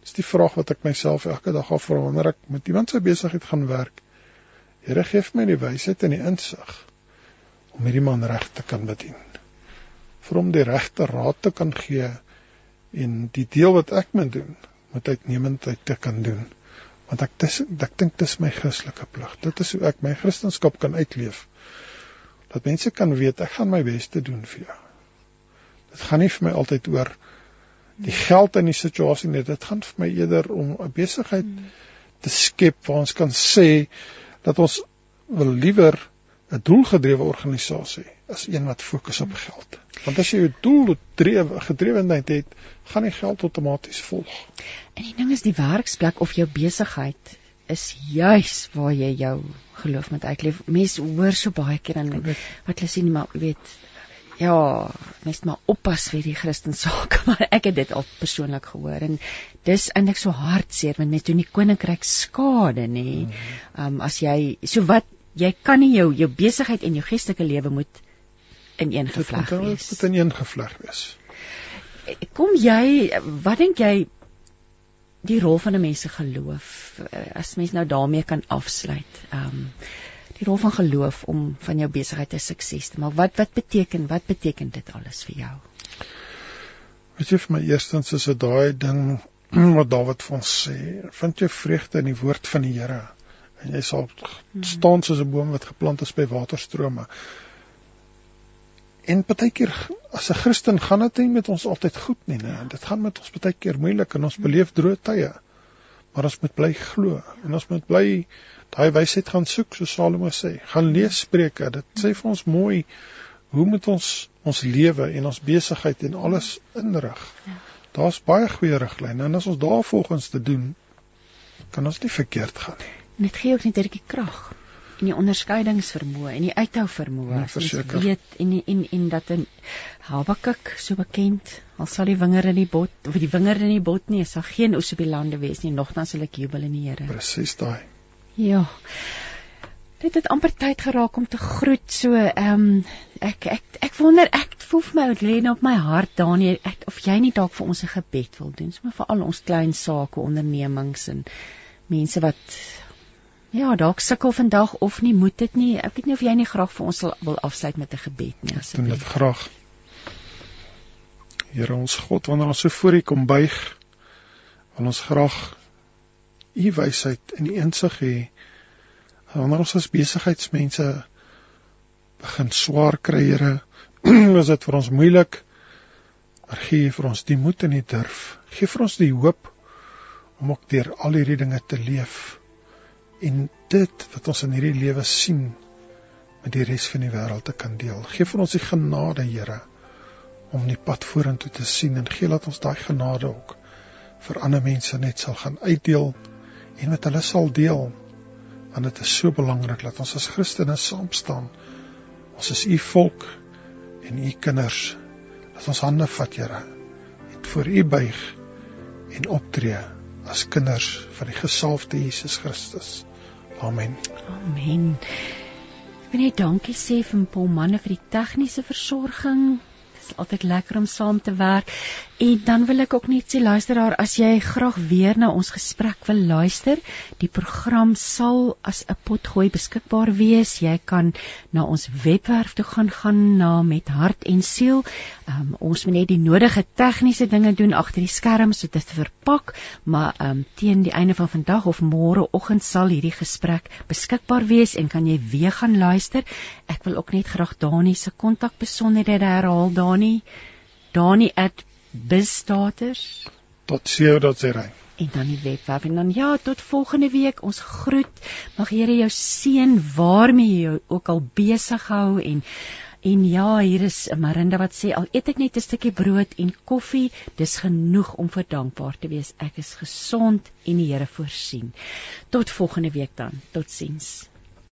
Dis die vraag wat ek myself elke dag afvra wanneer ek met iemand se besigheid gaan werk. Here gee my die wysheid en die insig om hierdie man reg te kan bedien. Vir hom die regte raad te kan gee en die deel wat ek moet doen, moet uitnemendheid te kan doen. Want ek dis ek dink dis my Christelike plig. Dit is hoe ek my Christendom kan uitleef. Dat mense kan weet ek gaan my bes te doen vir jou. Dit gaan nie vir my altyd oor die geld in die situasie net dit gaan vir my eerder om 'n besigheid hmm. te skep waar ons kan sê dat ons wil liewer 'n doelgedrewe organisasie as een wat fokus op geld. Want as jy 'n doelgedrewe gedrewenheid het, gaan die geld outomaties volg. En die ding is die werksplek of jou besigheid is juis waar jy jou geloof moet uitleef. Mense hoor so baie keer dan wat hulle sien maar weet ja, mens maar oppas vir die Christen sake, <laughs> maar ek het dit al persoonlik gehoor en dis eintlik so hartseer want mens doen die koninkryk skade nê. Ehm um, as jy so wat jy kan nie jou jou besigheid en jou geestelike lewe moet in een gevleg wees. Dit moet in een gevleg wees. Kom jy wat dink jy die rol van 'n mens se geloof as mens nou daarmee kan afsluit. Ehm um, die rol van geloof om van jou besigheid 'n sukses te maak. Wat wat beteken wat beteken dit alles vir jou? Weet jy vir my eerstens is dit daai ding <clears throat> wat Dawid vir ons sê, vind jy vreugde in die woord van die Here en jy sal hmm. staan soos 'n boom wat geplant is by waterstrome. En baie keer as 'n Christen gaan dit nie met ons altyd goed nie, né? Dit gaan met ons baie keer moeilik en ons beleef droë tye. Maar ons moet bly glo en ons moet bly daai wysheid gaan soek so Salomo sê gaan lees Spreuke dit sê vir ons mooi hoe moet ons ons lewe en ons besigheid en alles inrig? Ja. Daar's baie goeie riglyne en as ons daarvolgens te doen, kan ons nie verkeerd gaan nie. En dit gee ook net 'n bietjie krag en die onderskeidingsvermoë en die uithou vermoë Ja, verseker. weet en en en dat 'n Habakuk so bekend al sal die wingerd in die bot of die wingerd in die bot nie sal geen oes op die lande wees nie nogtans sal ek jubel in die Here Presies daai. ja dit het amper tyd geraak om te groet so ehm um, ek ek ek wonder ek voel vir my ou lê nou op my hart Daniel ek, of jy nie dalk vir ons 'n gebed wil doen sommer vir al ons klein sake ondernemings en mense wat Ja, dalk sukkel vandag of nie moet dit nie. Ek weet nie of jy nie graag vir ons sal wil afsluit met 'n gebed nie Doen dit asseblief. graag. Here ons God, wanneer ons so voor U kom buig, wil ons graag U wysheid en U insig hê. Wanneer ons as besigheidsmense begin swaar kry, Here, <clears throat> is dit vir ons moeilik. Maar gee vir ons die moed en die durf. Gee vir ons die hoop om ook deur al hierdie dinge te leef en dit wat ons in hierdie lewe sien met die res van die wêreld te kan deel. Geef vir ons die genade, Here, om die pad vorentoe te sien en gee laat ons daai genade ook vir ander mense net sal gaan uitdeel en met hulle sal deel. Want dit is so belangrik dat ons as Christene saam staan. Ons is u volk en u kinders. Dat ons hande vat, Here, en voor u buig en optree as kinders van die gesalfde Jesus Christus. Amen. Amen. Ek wil net dankie sê vir Paul manne vir die tegniese versorging. Is altyd lekker om saam te werk. En dan wil ek ook net sê luisteraar, as jy graag weer na ons gesprek wil luister, die program sal as 'n potgooi beskikbaar wees. Jy kan na ons webwerf toe gaan gaan na met hart en siel. Um, ons moet net die nodige tegniese dinge doen agter die skerm so dit te verpak, maar um, teen die einde van vandag of môreoggend sal hierdie gesprek beskikbaar wees en kan jy weer gaan luister. Ek wil ook net graag Dani se kontakbesonderhede herhaal, Dani. Dani @bizstaters Tot sewe dat sy ry. en dan die webwerf. En dan ja tot volgende week. Ons groet. Mag Here jou seën waarmee jy jou ook al besig hou. En en ja hier is Marinda wat sê al eet ek net 'n stukkie brood en koffie dis genoeg om vir dankbaar te wees. Ek is gesond en die Here voorsien. Tot volgende week dan. Totsiens